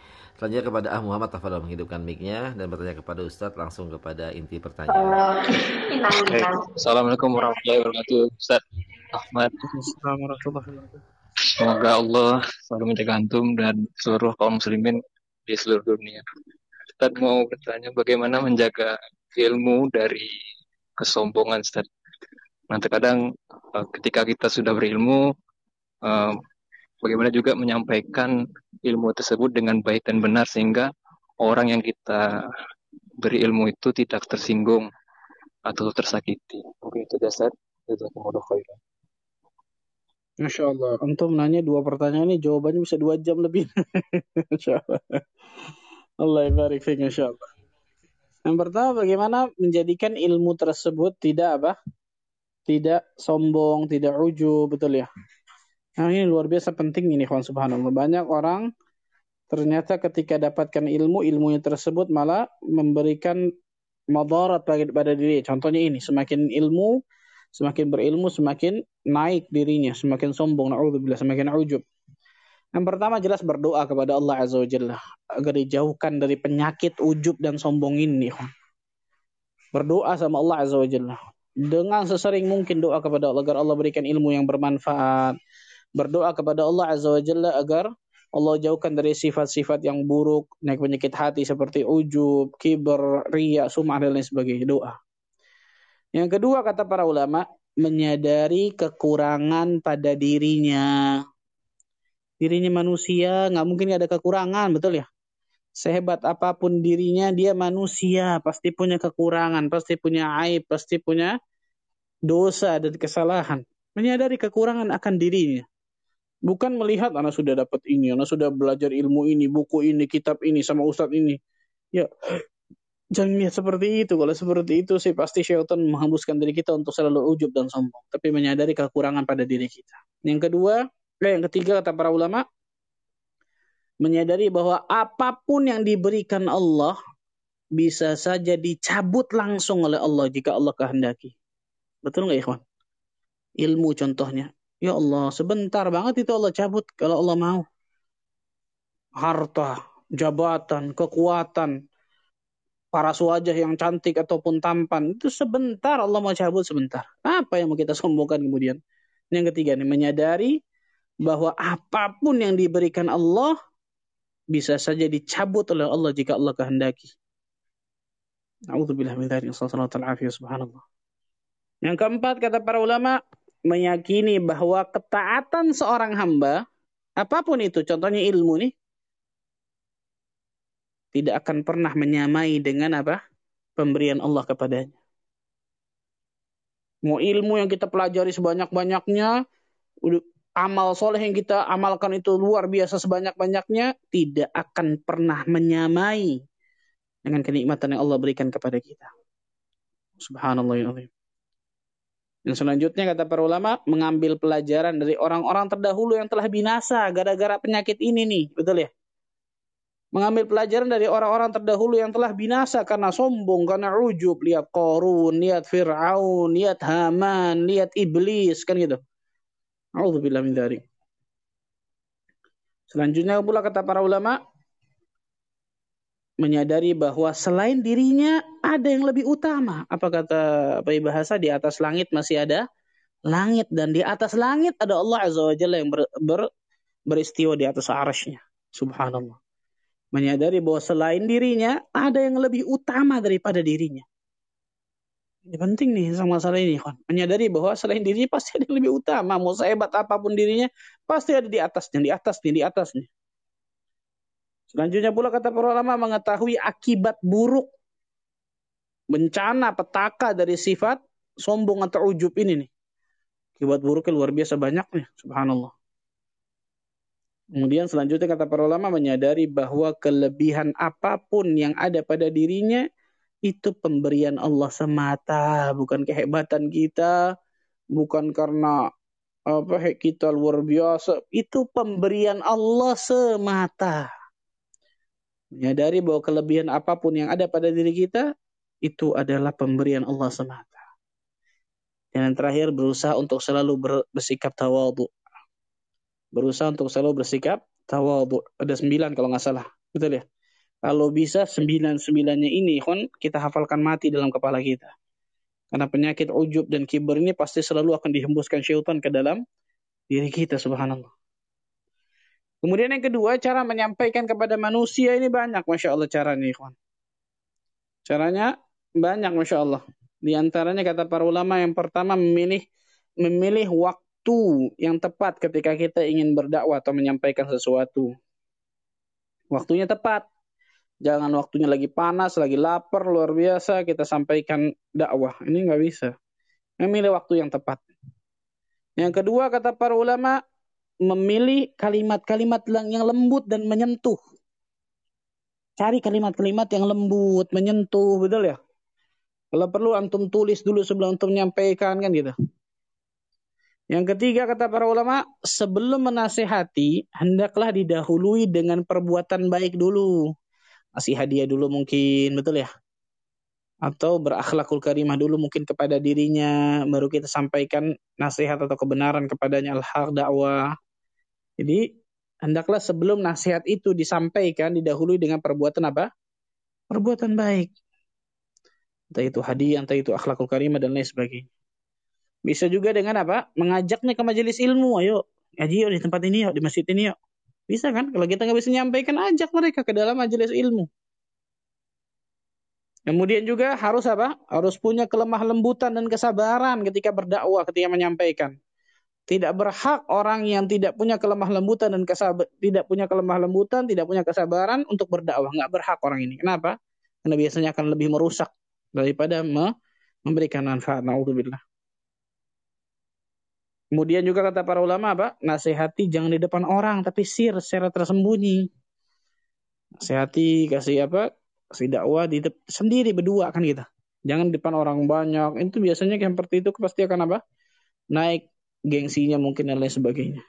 B: Selanjutnya kepada Ah Muhammad Tafadol menghidupkan mic-nya dan bertanya kepada Ustadz langsung kepada inti pertanyaan.
E: Assalamualaikum warahmatullahi wabarakatuh. Ustadz Ahmad. Assalamualaikum warahmatullahi wabarakatuh. Semoga Allah selalu menjaga antum dan seluruh kaum muslimin di seluruh dunia. Ustaz mau bertanya bagaimana menjaga ilmu dari kesombongan Ustaz. Nah terkadang uh, ketika kita sudah berilmu, uh, bagaimana juga menyampaikan ilmu tersebut dengan baik dan benar sehingga orang yang kita beri ilmu itu tidak tersinggung atau tersakiti. Mungkin itu dasar. Jazakumullah khairan.
A: Masya Allah. Antum nanya dua pertanyaan ini jawabannya bisa dua jam lebih. <laughs> Masya Allah. Allah barik fiik Masya Allah. Yang pertama bagaimana menjadikan ilmu tersebut tidak apa? Tidak sombong, tidak ujub, betul ya. Nah ini luar biasa penting ini kawan subhanallah. Banyak orang ternyata ketika dapatkan ilmu, ilmunya tersebut malah memberikan madarat pada diri. Contohnya ini, semakin ilmu, semakin berilmu, semakin naik dirinya, semakin sombong, na'udzubillah, semakin ujub. Yang pertama jelas berdoa kepada Allah Azza wa Jalla agar dijauhkan dari penyakit ujub dan sombong ini. Berdoa sama Allah Azza wa Jalla. Dengan sesering mungkin doa kepada Allah agar Allah berikan ilmu yang bermanfaat. Berdoa kepada Allah Azza wa Jalla agar Allah jauhkan dari sifat-sifat yang buruk, naik penyakit hati seperti ujub, kiber, riya, sum'ah dan lain sebagainya. Doa. Yang kedua kata para ulama, menyadari kekurangan pada dirinya. Dirinya manusia nggak mungkin ada kekurangan, betul ya? Sehebat apa pun dirinya, dia manusia, pasti punya kekurangan, pasti punya aib, pasti punya dosa dan kesalahan. Menyadari kekurangan akan dirinya. Bukan melihat anak sudah dapat ini, anak sudah belajar ilmu ini, buku ini, kitab ini, sama ustadz ini. Ya, <clears throat> jangan lihat seperti itu. Kalau seperti itu sih pasti syaitan menghembuskan diri kita untuk selalu ujub dan sombong. Tapi menyadari kekurangan pada diri kita. Yang kedua, eh, yang ketiga kata para ulama, menyadari bahwa apa pun yang diberikan Allah bisa saja dicabut langsung oleh Allah jika Allah kehendaki. Betul nggak ikhwan? Ilmu contohnya. Ya Allah, sebentar banget itu Allah cabut kalau Allah mau. Harta, jabatan, kekuatan, para wajah yang cantik ataupun tampan, itu sebentar Allah mau cabut sebentar. Apa yang mau kita sombongkan kemudian? Yang ketiga nih, menyadari bahwa apa pun yang diberikan Allah bisa saja dicabut oleh Allah jika Allah kehendaki. A'udzubillah min dzalik. Subhanallah. Yang keempat kata para ulama, meyakini bahwa ketaatan seorang hamba, apa pun itu, contohnya ilmu nih, tidak akan pernah menyamai dengan apa? Pemberian Allah kepadanya. Mau ilmu yang kita pelajari sebanyak-banyaknya, amal soleh yang kita amalkan itu luar biasa sebanyak-banyaknya, tidak akan pernah menyamai dengan kenikmatan yang Allah berikan kepada kita. Subhanallah ya Allah. Dan selanjutnya kata para ulama mengambil pelajaran dari orang-orang terdahulu yang telah binasa gara-gara penyakit ini nih, betul ya? Mengambil pelajaran dari orang-orang terdahulu yang telah binasa karena sombong, karena ujub, lihat Korun, lihat Fir'aun, lihat Haman, lihat Iblis, kan gitu. Alhamdulillah min dari. Selanjutnya pula kata para ulama, menyadari bahwa selain dirinya ada yang lebih utama. Apa kata Pak bahasa di atas langit masih ada langit dan di atas langit ada Allah Azza wa Jalla yang ber, ber, beristiwa di atas arasnya. Subhanallah. Menyadari bahwa selain dirinya ada yang lebih utama daripada dirinya. Ini penting nih sama masalah ini, kan. Menyadari bahwa selain dirinya pasti ada yang lebih utama. Mau sehebat apa pun dirinya, pasti ada di atasnya, di atasnya, di atasnya. Selanjutnya pula kata para ulama mengetahui akibat buruk bencana petaka dari sifat sombong atau ujub ini nih. Akibat buruknya luar biasa banyak nih, subhanallah. Kemudian selanjutnya kata para ulama menyadari bahwa kelebihan apa pun yang ada pada dirinya itu pemberian Allah semata, bukan kehebatan kita, bukan karena apa kita luar biasa, itu pemberian Allah semata. Menyadari bahwa kelebihan apa pun yang ada pada diri kita itu adalah pemberian Allah semata. Dan yang terakhir berusaha untuk selalu bersikap tawadu. Berusaha untuk selalu bersikap tawadu. Ada sembilan kalau nggak salah. Betul ya? Kalau bisa sembilan-sembilannya ini kon kita hafalkan mati dalam kepala kita. Karena penyakit ujub dan kiber ini pasti selalu akan dihembuskan syaitan ke dalam diri kita subhanallah. Kemudian yang kedua, cara menyampaikan kepada manusia ini banyak, Masya Allah caranya, ikhwan. Caranya banyak, Masya Allah. Di antaranya kata para ulama yang pertama memilih memilih waktu yang tepat ketika kita ingin berdakwah atau menyampaikan sesuatu. Waktunya tepat. Jangan waktunya lagi panas, lagi lapar, luar biasa, kita sampaikan dakwah. Ini nggak bisa. Memilih waktu yang tepat. Yang kedua kata para ulama, memilih kalimat-kalimat yang lembut dan menyentuh. Cari kalimat-kalimat yang lembut, menyentuh, betul ya? Kalau perlu antum tulis dulu sebelum antum menyampaikan kan gitu. Yang ketiga kata para ulama, sebelum menasehati, hendaklah didahului dengan perbuatan baik dulu. Kasih hadiah dulu mungkin, betul ya? Atau berakhlakul karimah dulu mungkin kepada dirinya, baru kita sampaikan nasihat atau kebenaran kepadanya al-haq dakwah. Jadi hendaklah sebelum nasihat itu disampaikan didahului dengan perbuatan apa? Perbuatan baik. Entah itu hadiah, entah itu akhlakul karimah dan lain sebagainya. Bisa juga dengan apa? Mengajaknya ke majelis ilmu. Ayo, ngaji yuk di tempat ini yuk, di masjid ini yuk. Bisa kan? Kalau kita nggak bisa nyampaikan, ajak mereka ke dalam majelis ilmu. Kemudian juga harus apa? Harus punya kelemah lembutan dan kesabaran ketika berdakwah, ketika menyampaikan. Tidak berhak orang yang tidak punya kelemah lembutan dan kesabar, tidak punya kelemah lembutan, tidak punya kesabaran untuk berdakwah. Nggak berhak orang ini. Kenapa? Karena biasanya akan lebih merusak daripada me memberikan manfaat. Naudzubillah. Kemudian juga kata para ulama apa? Nasihati jangan di depan orang, tapi sir secara tersembunyi. Nasihati kasih apa? Kasih dakwah di sendiri berdua kan kita. Jangan di depan orang banyak. Itu biasanya yang seperti itu pasti akan apa? Naik gengsinya mungkin dan lain sebagainya.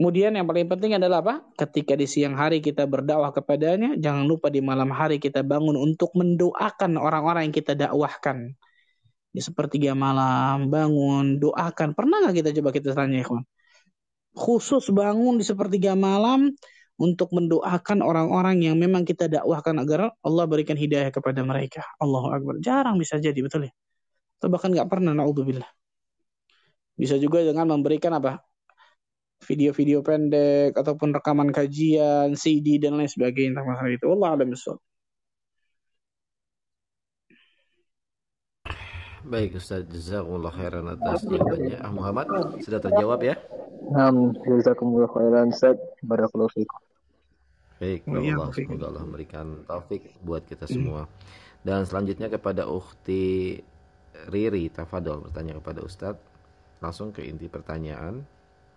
A: Kemudian yang paling penting adalah apa? Ketika di siang hari kita berdakwah kepadanya, jangan lupa di malam hari kita bangun untuk mendoakan orang-orang yang kita dakwahkan. Di sepertiga malam, bangun, doakan. Pernah nggak kita coba kita tanya, ikhwan? Khusus bangun di sepertiga malam untuk mendoakan orang-orang yang memang kita dakwahkan agar Allah berikan hidayah kepada mereka. Allahu Akbar. Jarang bisa jadi, betul ya? Atau bahkan nggak pernah, na'udzubillah. Bisa juga dengan memberikan apa? Video-video pendek ataupun rekaman kajian, CD dan lain sebagainya tentang masalah itu. Allah alam
B: Baik Ustaz Jazakumullah khairan atas jawabannya. Ah Muhammad sudah terjawab ya?
E: Jazakumullah khairan Ustaz. Barakallahu fikum.
B: Baik, iya, Allah semoga Allah memberikan taufik buat kita semua. Dan selanjutnya kepada Ukhti Riri Tafadol bertanya kepada Ustadz langsung ke inti pertanyaan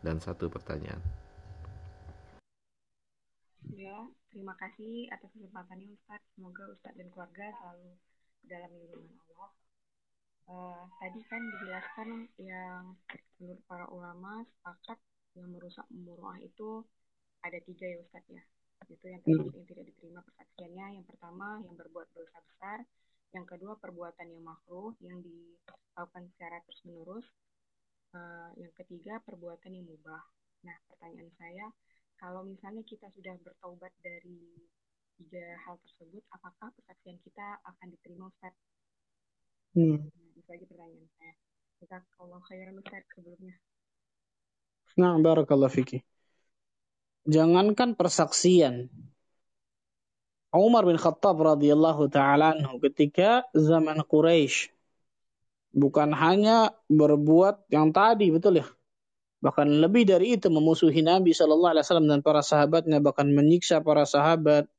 B: dan satu pertanyaan.
F: Ya, terima kasih atas kesempatannya Ustadz. Semoga Ustadz dan keluarga selalu dalam lindungan Allah. Uh, tadi kan dijelaskan yang menurut para ulama sepakat yang merusak muruah itu ada tiga ya Ustadz ya. Itu yang hmm. yang tidak diterima persaksiannya. Yang pertama yang berbuat dosa besar. Yang kedua perbuatan yang makruh yang dilakukan secara terus menerus uh, yang ketiga perbuatan yang mubah. Nah, pertanyaan saya, kalau misalnya kita sudah bertaubat dari tiga hal tersebut, apakah kesaksian kita akan diterima Ustaz? Hmm. Nah, itu aja pertanyaan saya. Kita kalau khairan Ustaz sebelumnya.
A: Nah, barakallah fikih. Jangankan persaksian. Umar bin Khattab radhiyallahu taala anhu ketika zaman Quraisy bukan hanya berbuat yang tadi betul ya? Bahkan lebih dari itu memusuhi Nabi Shallallahu Alaihi Wasallam dan para sahabatnya bahkan menyiksa para sahabat.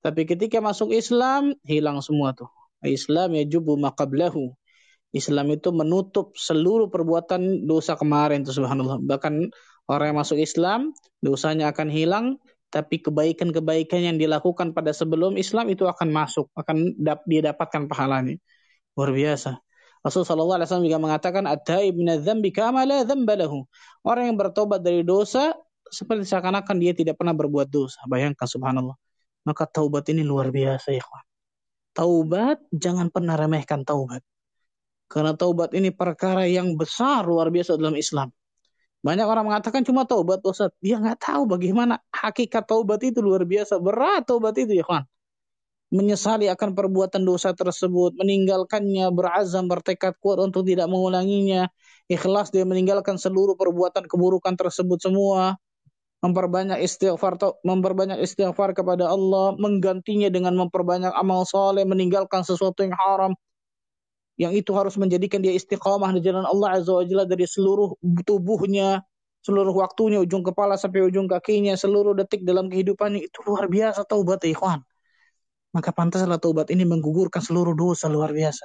A: Tapi ketika masuk Islam hilang semua tuh. Islam ya jubu makablahu Islam itu menutup seluruh perbuatan dosa kemarin tuh subhanallah. Bahkan orang yang masuk Islam dosanya akan hilang tapi kebaikan-kebaikan yang dilakukan pada sebelum Islam itu akan masuk akan dia dapatkan pahalanya. Luar biasa Rasulullah SAW juga mengatakan at-taib minadz-dzambi kama la dzambalahu. Orang yang bertobat dari dosa seperti seakan-akan dia tidak pernah berbuat dosa. Bayangkan subhanallah. Maka taubat ini luar biasa ya kawan. Taubat jangan pernah remehkan taubat. Karena taubat ini perkara yang besar luar biasa dalam Islam. Banyak orang mengatakan cuma taubat dosa. Dia nggak tahu bagaimana hakikat taubat itu luar biasa. Berat taubat itu ya kawan menyesali akan perbuatan dosa tersebut, meninggalkannya, berazam, bertekad kuat untuk tidak mengulanginya, ikhlas dia meninggalkan seluruh perbuatan keburukan tersebut semua, memperbanyak istighfar memperbanyak istighfar kepada Allah, menggantinya dengan memperbanyak amal soleh, meninggalkan sesuatu yang haram, yang itu harus menjadikan dia istiqamah di jalan Allah Azza wa Jalla dari seluruh tubuhnya, seluruh waktunya, ujung kepala sampai ujung kakinya, seluruh detik dalam kehidupannya, itu luar biasa taubat ikhwan maka pantaslah taubat ini menggugurkan seluruh dosa luar biasa.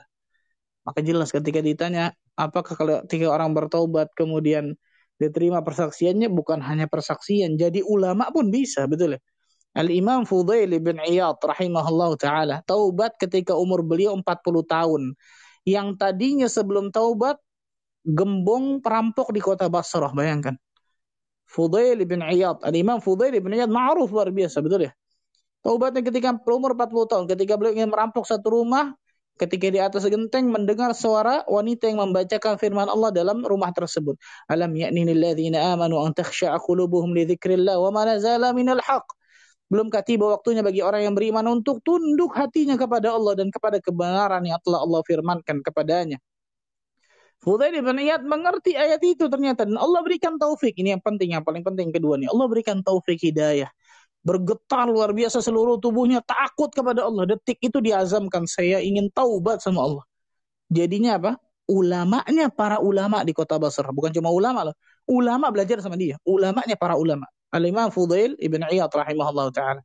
A: Maka jelas ketika ditanya, apakah kalau tiga orang bertaubat kemudian diterima persaksiannya bukan hanya persaksian, jadi ulama pun bisa, betul ya? Al-Imam Fudail bin Iyad rahimahullah taala taubat ketika umur beliau 40 tahun. Yang tadinya sebelum taubat gembong perampok di kota Basrah, bayangkan. Fudail bin Iyad, Al-Imam Fudail bin Iyad ma'ruf luar biasa, betul ya? Taubatnya ketika berumur 40 tahun, ketika beliau ingin merampok satu rumah, ketika di atas genteng mendengar suara wanita yang membacakan firman Allah dalam rumah tersebut. Alam ya'ni lilladzina amanu an takhsha'a qulubuhum li dzikrillah wa ma nazala minal haq. Belumkah tiba waktunya bagi orang yang beriman untuk tunduk hatinya kepada Allah dan kepada kebenaran yang telah Allah firmankan kepadanya. Fudail bin Iyad mengerti ayat itu ternyata dan Allah berikan taufik. Ini yang penting, yang paling penting kedua nih. Allah berikan taufik hidayah. Bergetar luar biasa seluruh tubuhnya takut kepada Allah. Detik itu diazamkan saya ingin taubat sama Allah. Jadinya apa? Ulamanya para ulama di kota Basra. Bukan cuma ulama loh. Ulama belajar sama dia. Ulamanya para ulama. Al-Imam Fudail Ibn Iyad rahimahullah ta'ala.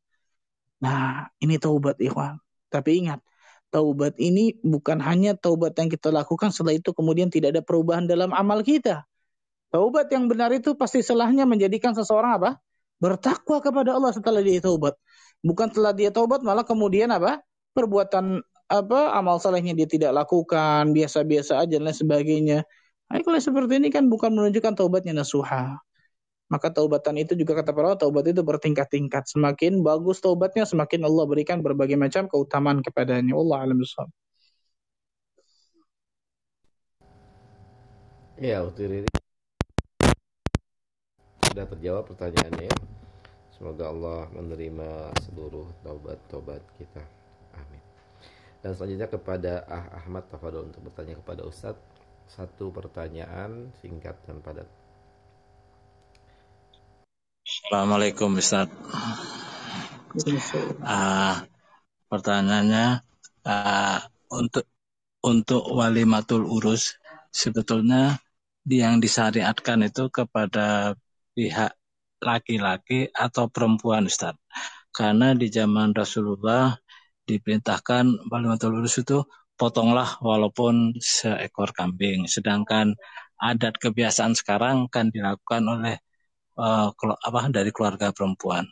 A: Nah, ini taubat ikhwan. Tapi ingat, taubat ini bukan hanya taubat yang kita lakukan setelah itu kemudian tidak ada perubahan dalam amal kita. Taubat yang benar itu pasti selahnya menjadikan seseorang apa? Bertakwa kepada Allah setelah dia taubat. Bukan setelah dia taubat malah kemudian apa? Perbuatan apa amal salehnya dia tidak lakukan, biasa-biasa aja dan lain sebagainya. Nah, kalau seperti ini kan bukan menunjukkan taubatnya nasuha. Maka taubatan itu juga kata para taubat itu bertingkat-tingkat. Semakin bagus taubatnya, semakin Allah berikan berbagai macam keutamaan kepadanya. Allah alam
B: Ya, Utiriri sudah terjawab pertanyaannya. Semoga Allah menerima seluruh taubat-taubat kita. Amin. Dan selanjutnya kepada Ah Ahmad Tafadol untuk bertanya kepada Ustadz satu pertanyaan singkat dan padat.
G: Assalamualaikum Ustaz. Uh, pertanyaannya uh, untuk untuk walimatul urus sebetulnya yang disyariatkan itu kepada pihak laki-laki atau perempuan Ustaz. Karena di zaman Rasulullah diperintahkan walimatul urus itu potonglah walaupun seekor kambing. Sedangkan adat kebiasaan sekarang kan dilakukan oleh uh, apa dari keluarga perempuan.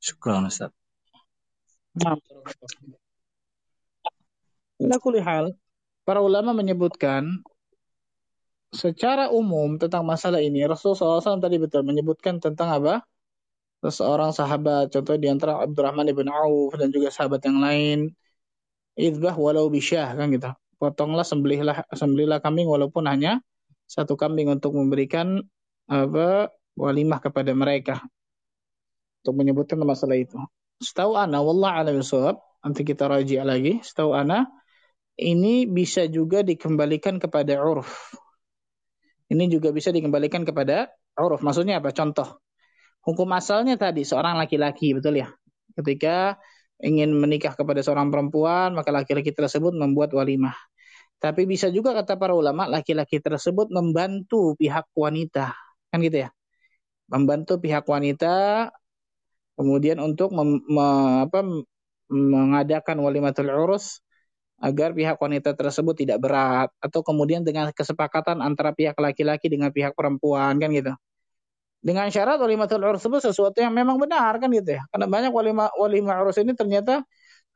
G: Syukran Ustaz.
A: Nah, hal, para ulama menyebutkan secara umum tentang masalah ini Rasulullah SAW tadi betul menyebutkan tentang apa? Seseorang sahabat, contoh di antara Abdurrahman ibn Auf dan juga sahabat yang lain, idbah walau bisyah kan gitu. Potonglah sembelihlah sembelihlah kambing walaupun hanya satu kambing untuk memberikan apa walimah kepada mereka untuk menyebutkan masalah itu. Setahu ana wallah alam nanti kita raji lagi. Setahu ana ini bisa juga dikembalikan kepada uruf. Ini juga bisa dikembalikan kepada uruf. Maksudnya apa? Contoh. Hukum asalnya tadi seorang laki-laki, betul ya? Ketika ingin menikah kepada seorang perempuan, maka laki-laki tersebut membuat walimah. Tapi bisa juga kata para ulama, laki-laki tersebut membantu pihak wanita. Kan gitu ya? membantu pihak wanita kemudian untuk mem, me, apa, mengadakan walimatul urus agar pihak wanita tersebut tidak berat atau kemudian dengan kesepakatan antara pihak laki-laki dengan pihak perempuan kan gitu. Dengan syarat walimatul urus tersebut sesuatu yang memang benar kan gitu ya. Karena banyak walimah walimah urus ini ternyata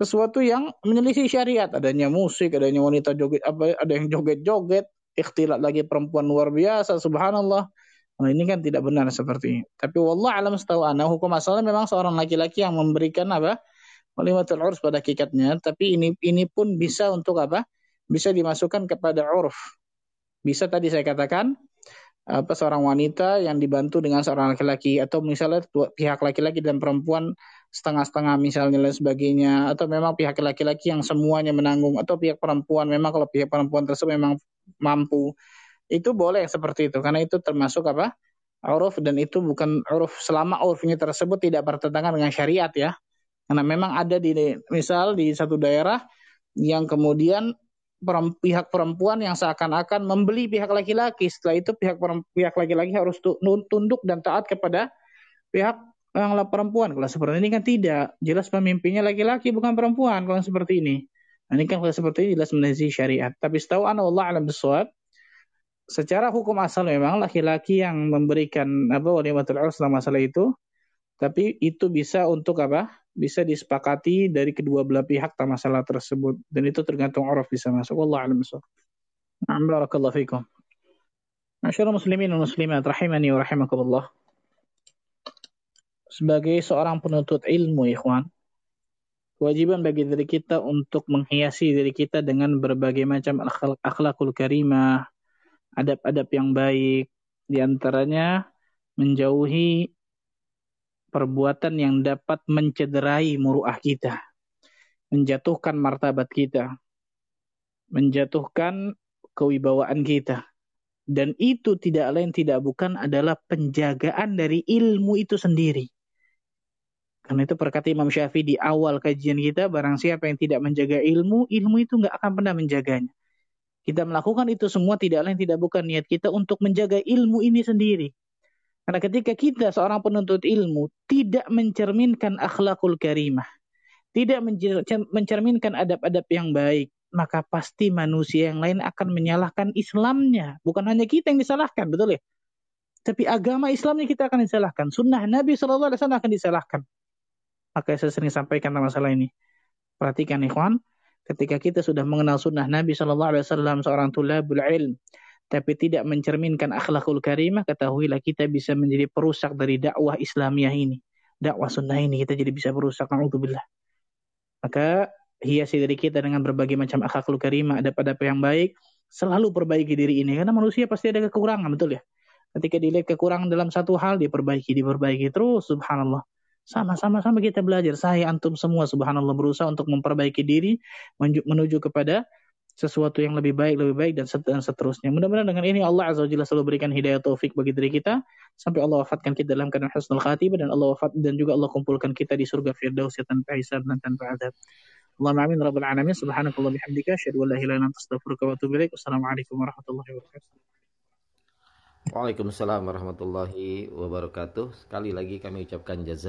A: sesuatu yang menyelisih syariat, adanya musik, adanya wanita joget apa ada yang joget-joget, ikhtilat lagi perempuan luar biasa, subhanallah. Nah, ini kan tidak benar seperti ini. Tapi wallah alam setahu ana hukum asalnya memang seorang laki-laki yang memberikan apa? Walimatul urf pada kikatnya, tapi ini ini pun bisa untuk apa? Bisa dimasukkan kepada urf. Bisa tadi saya katakan apa seorang wanita yang dibantu dengan seorang laki-laki atau misalnya pihak laki-laki dan perempuan setengah-setengah misalnya dan sebagainya atau memang pihak laki-laki yang semuanya menanggung atau pihak perempuan memang kalau pihak perempuan tersebut memang mampu itu boleh seperti itu. Karena itu termasuk apa? Uruf dan itu bukan uruf selama urufnya tersebut tidak bertentangan dengan syariat ya karena memang ada di misal di satu daerah yang kemudian pihak perempuan yang seakan-akan membeli pihak laki-laki. Setelah itu pihak pihak laki-laki harus tunduk dan taat kepada pihak yang perempuan. Kalau seperti ini kan tidak. Jelas pemimpinnya laki-laki bukan perempuan kalau seperti ini. Nah, ini kan kalau seperti ini jelas menezi syariat. Tapi setahu Allah alam bisawab secara hukum asal memang laki-laki yang memberikan apa walimatul urs dalam masalah itu tapi itu bisa untuk apa bisa disepakati dari kedua belah pihak dalam masalah tersebut. Dan itu tergantung uruf bisa masuk. Allah alam Na'am barakallahu fikum. Masyarakat muslimin dan muslimat rahimani wa rahimakumullah. Sebagai seorang penuntut ilmu ikhwan kewajiban bagi diri kita untuk menghiasi diri kita dengan berbagai macam akhlakul karimah adab-adab yang baik, di antaranya menjauhi perbuatan yang dapat mencederai muruah kita, menjatuhkan martabat kita, menjatuhkan kewibawaan kita. Dan itu tidak lain tidak bukan adalah penjagaan dari ilmu itu sendiri. Karena itu perkata Imam Syafi'i di awal kajian kita, barang siapa yang tidak menjaga ilmu, ilmu itu nggak akan pernah menjaganya. Kita melakukan itu semua tidak lain tidak bukan niat kita untuk menjaga ilmu ini sendiri. Karena ketika kita seorang penuntut ilmu tidak mencerminkan akhlakul karimah, tidak mencerminkan adab-adab yang baik, maka pasti manusia yang lain akan menyalahkan Islamnya. Bukan hanya kita yang disalahkan, betul ya? Tapi agama Islamnya kita akan disalahkan. Sunnah Nabi SAW akan disalahkan. Maka saya sering sampaikan masalah ini. Perhatikan ikhwan, ketika kita sudah mengenal sunnah Nabi SAW seorang tulabul ilm, tapi tidak mencerminkan akhlakul karimah, ketahuilah kita bisa menjadi perusak dari dakwah Islamiyah ini. Dakwah sunnah ini kita jadi bisa perusak. Alhamdulillah. Maka hiasi diri kita dengan berbagai macam akhlakul karimah, ada pada yang baik, selalu perbaiki diri ini. Karena manusia pasti ada kekurangan, betul ya? Ketika dilihat kekurangan dalam satu hal, diperbaiki, diperbaiki terus, subhanallah. Sama-sama sama kita belajar. Saya antum semua subhanallah berusaha untuk memperbaiki diri menuju kepada sesuatu yang lebih baik, lebih baik dan seterusnya. Mudah-mudahan dengan ini Allah Azza wa selalu berikan hidayah taufik bagi diri kita sampai Allah wafatkan kita dalam keadaan husnul khatibah dan Allah wafat dan juga Allah kumpulkan kita di surga firdaus tanpa hisab dan tanpa azab. Allahumma amin rabbal alamin subhanakallah bihamdika asyhadu an la ilaha illa wa warahmatullahi wabarakatuh.
B: Waalaikumsalam warahmatullahi wabarakatuh. Sekali lagi kami ucapkan jazak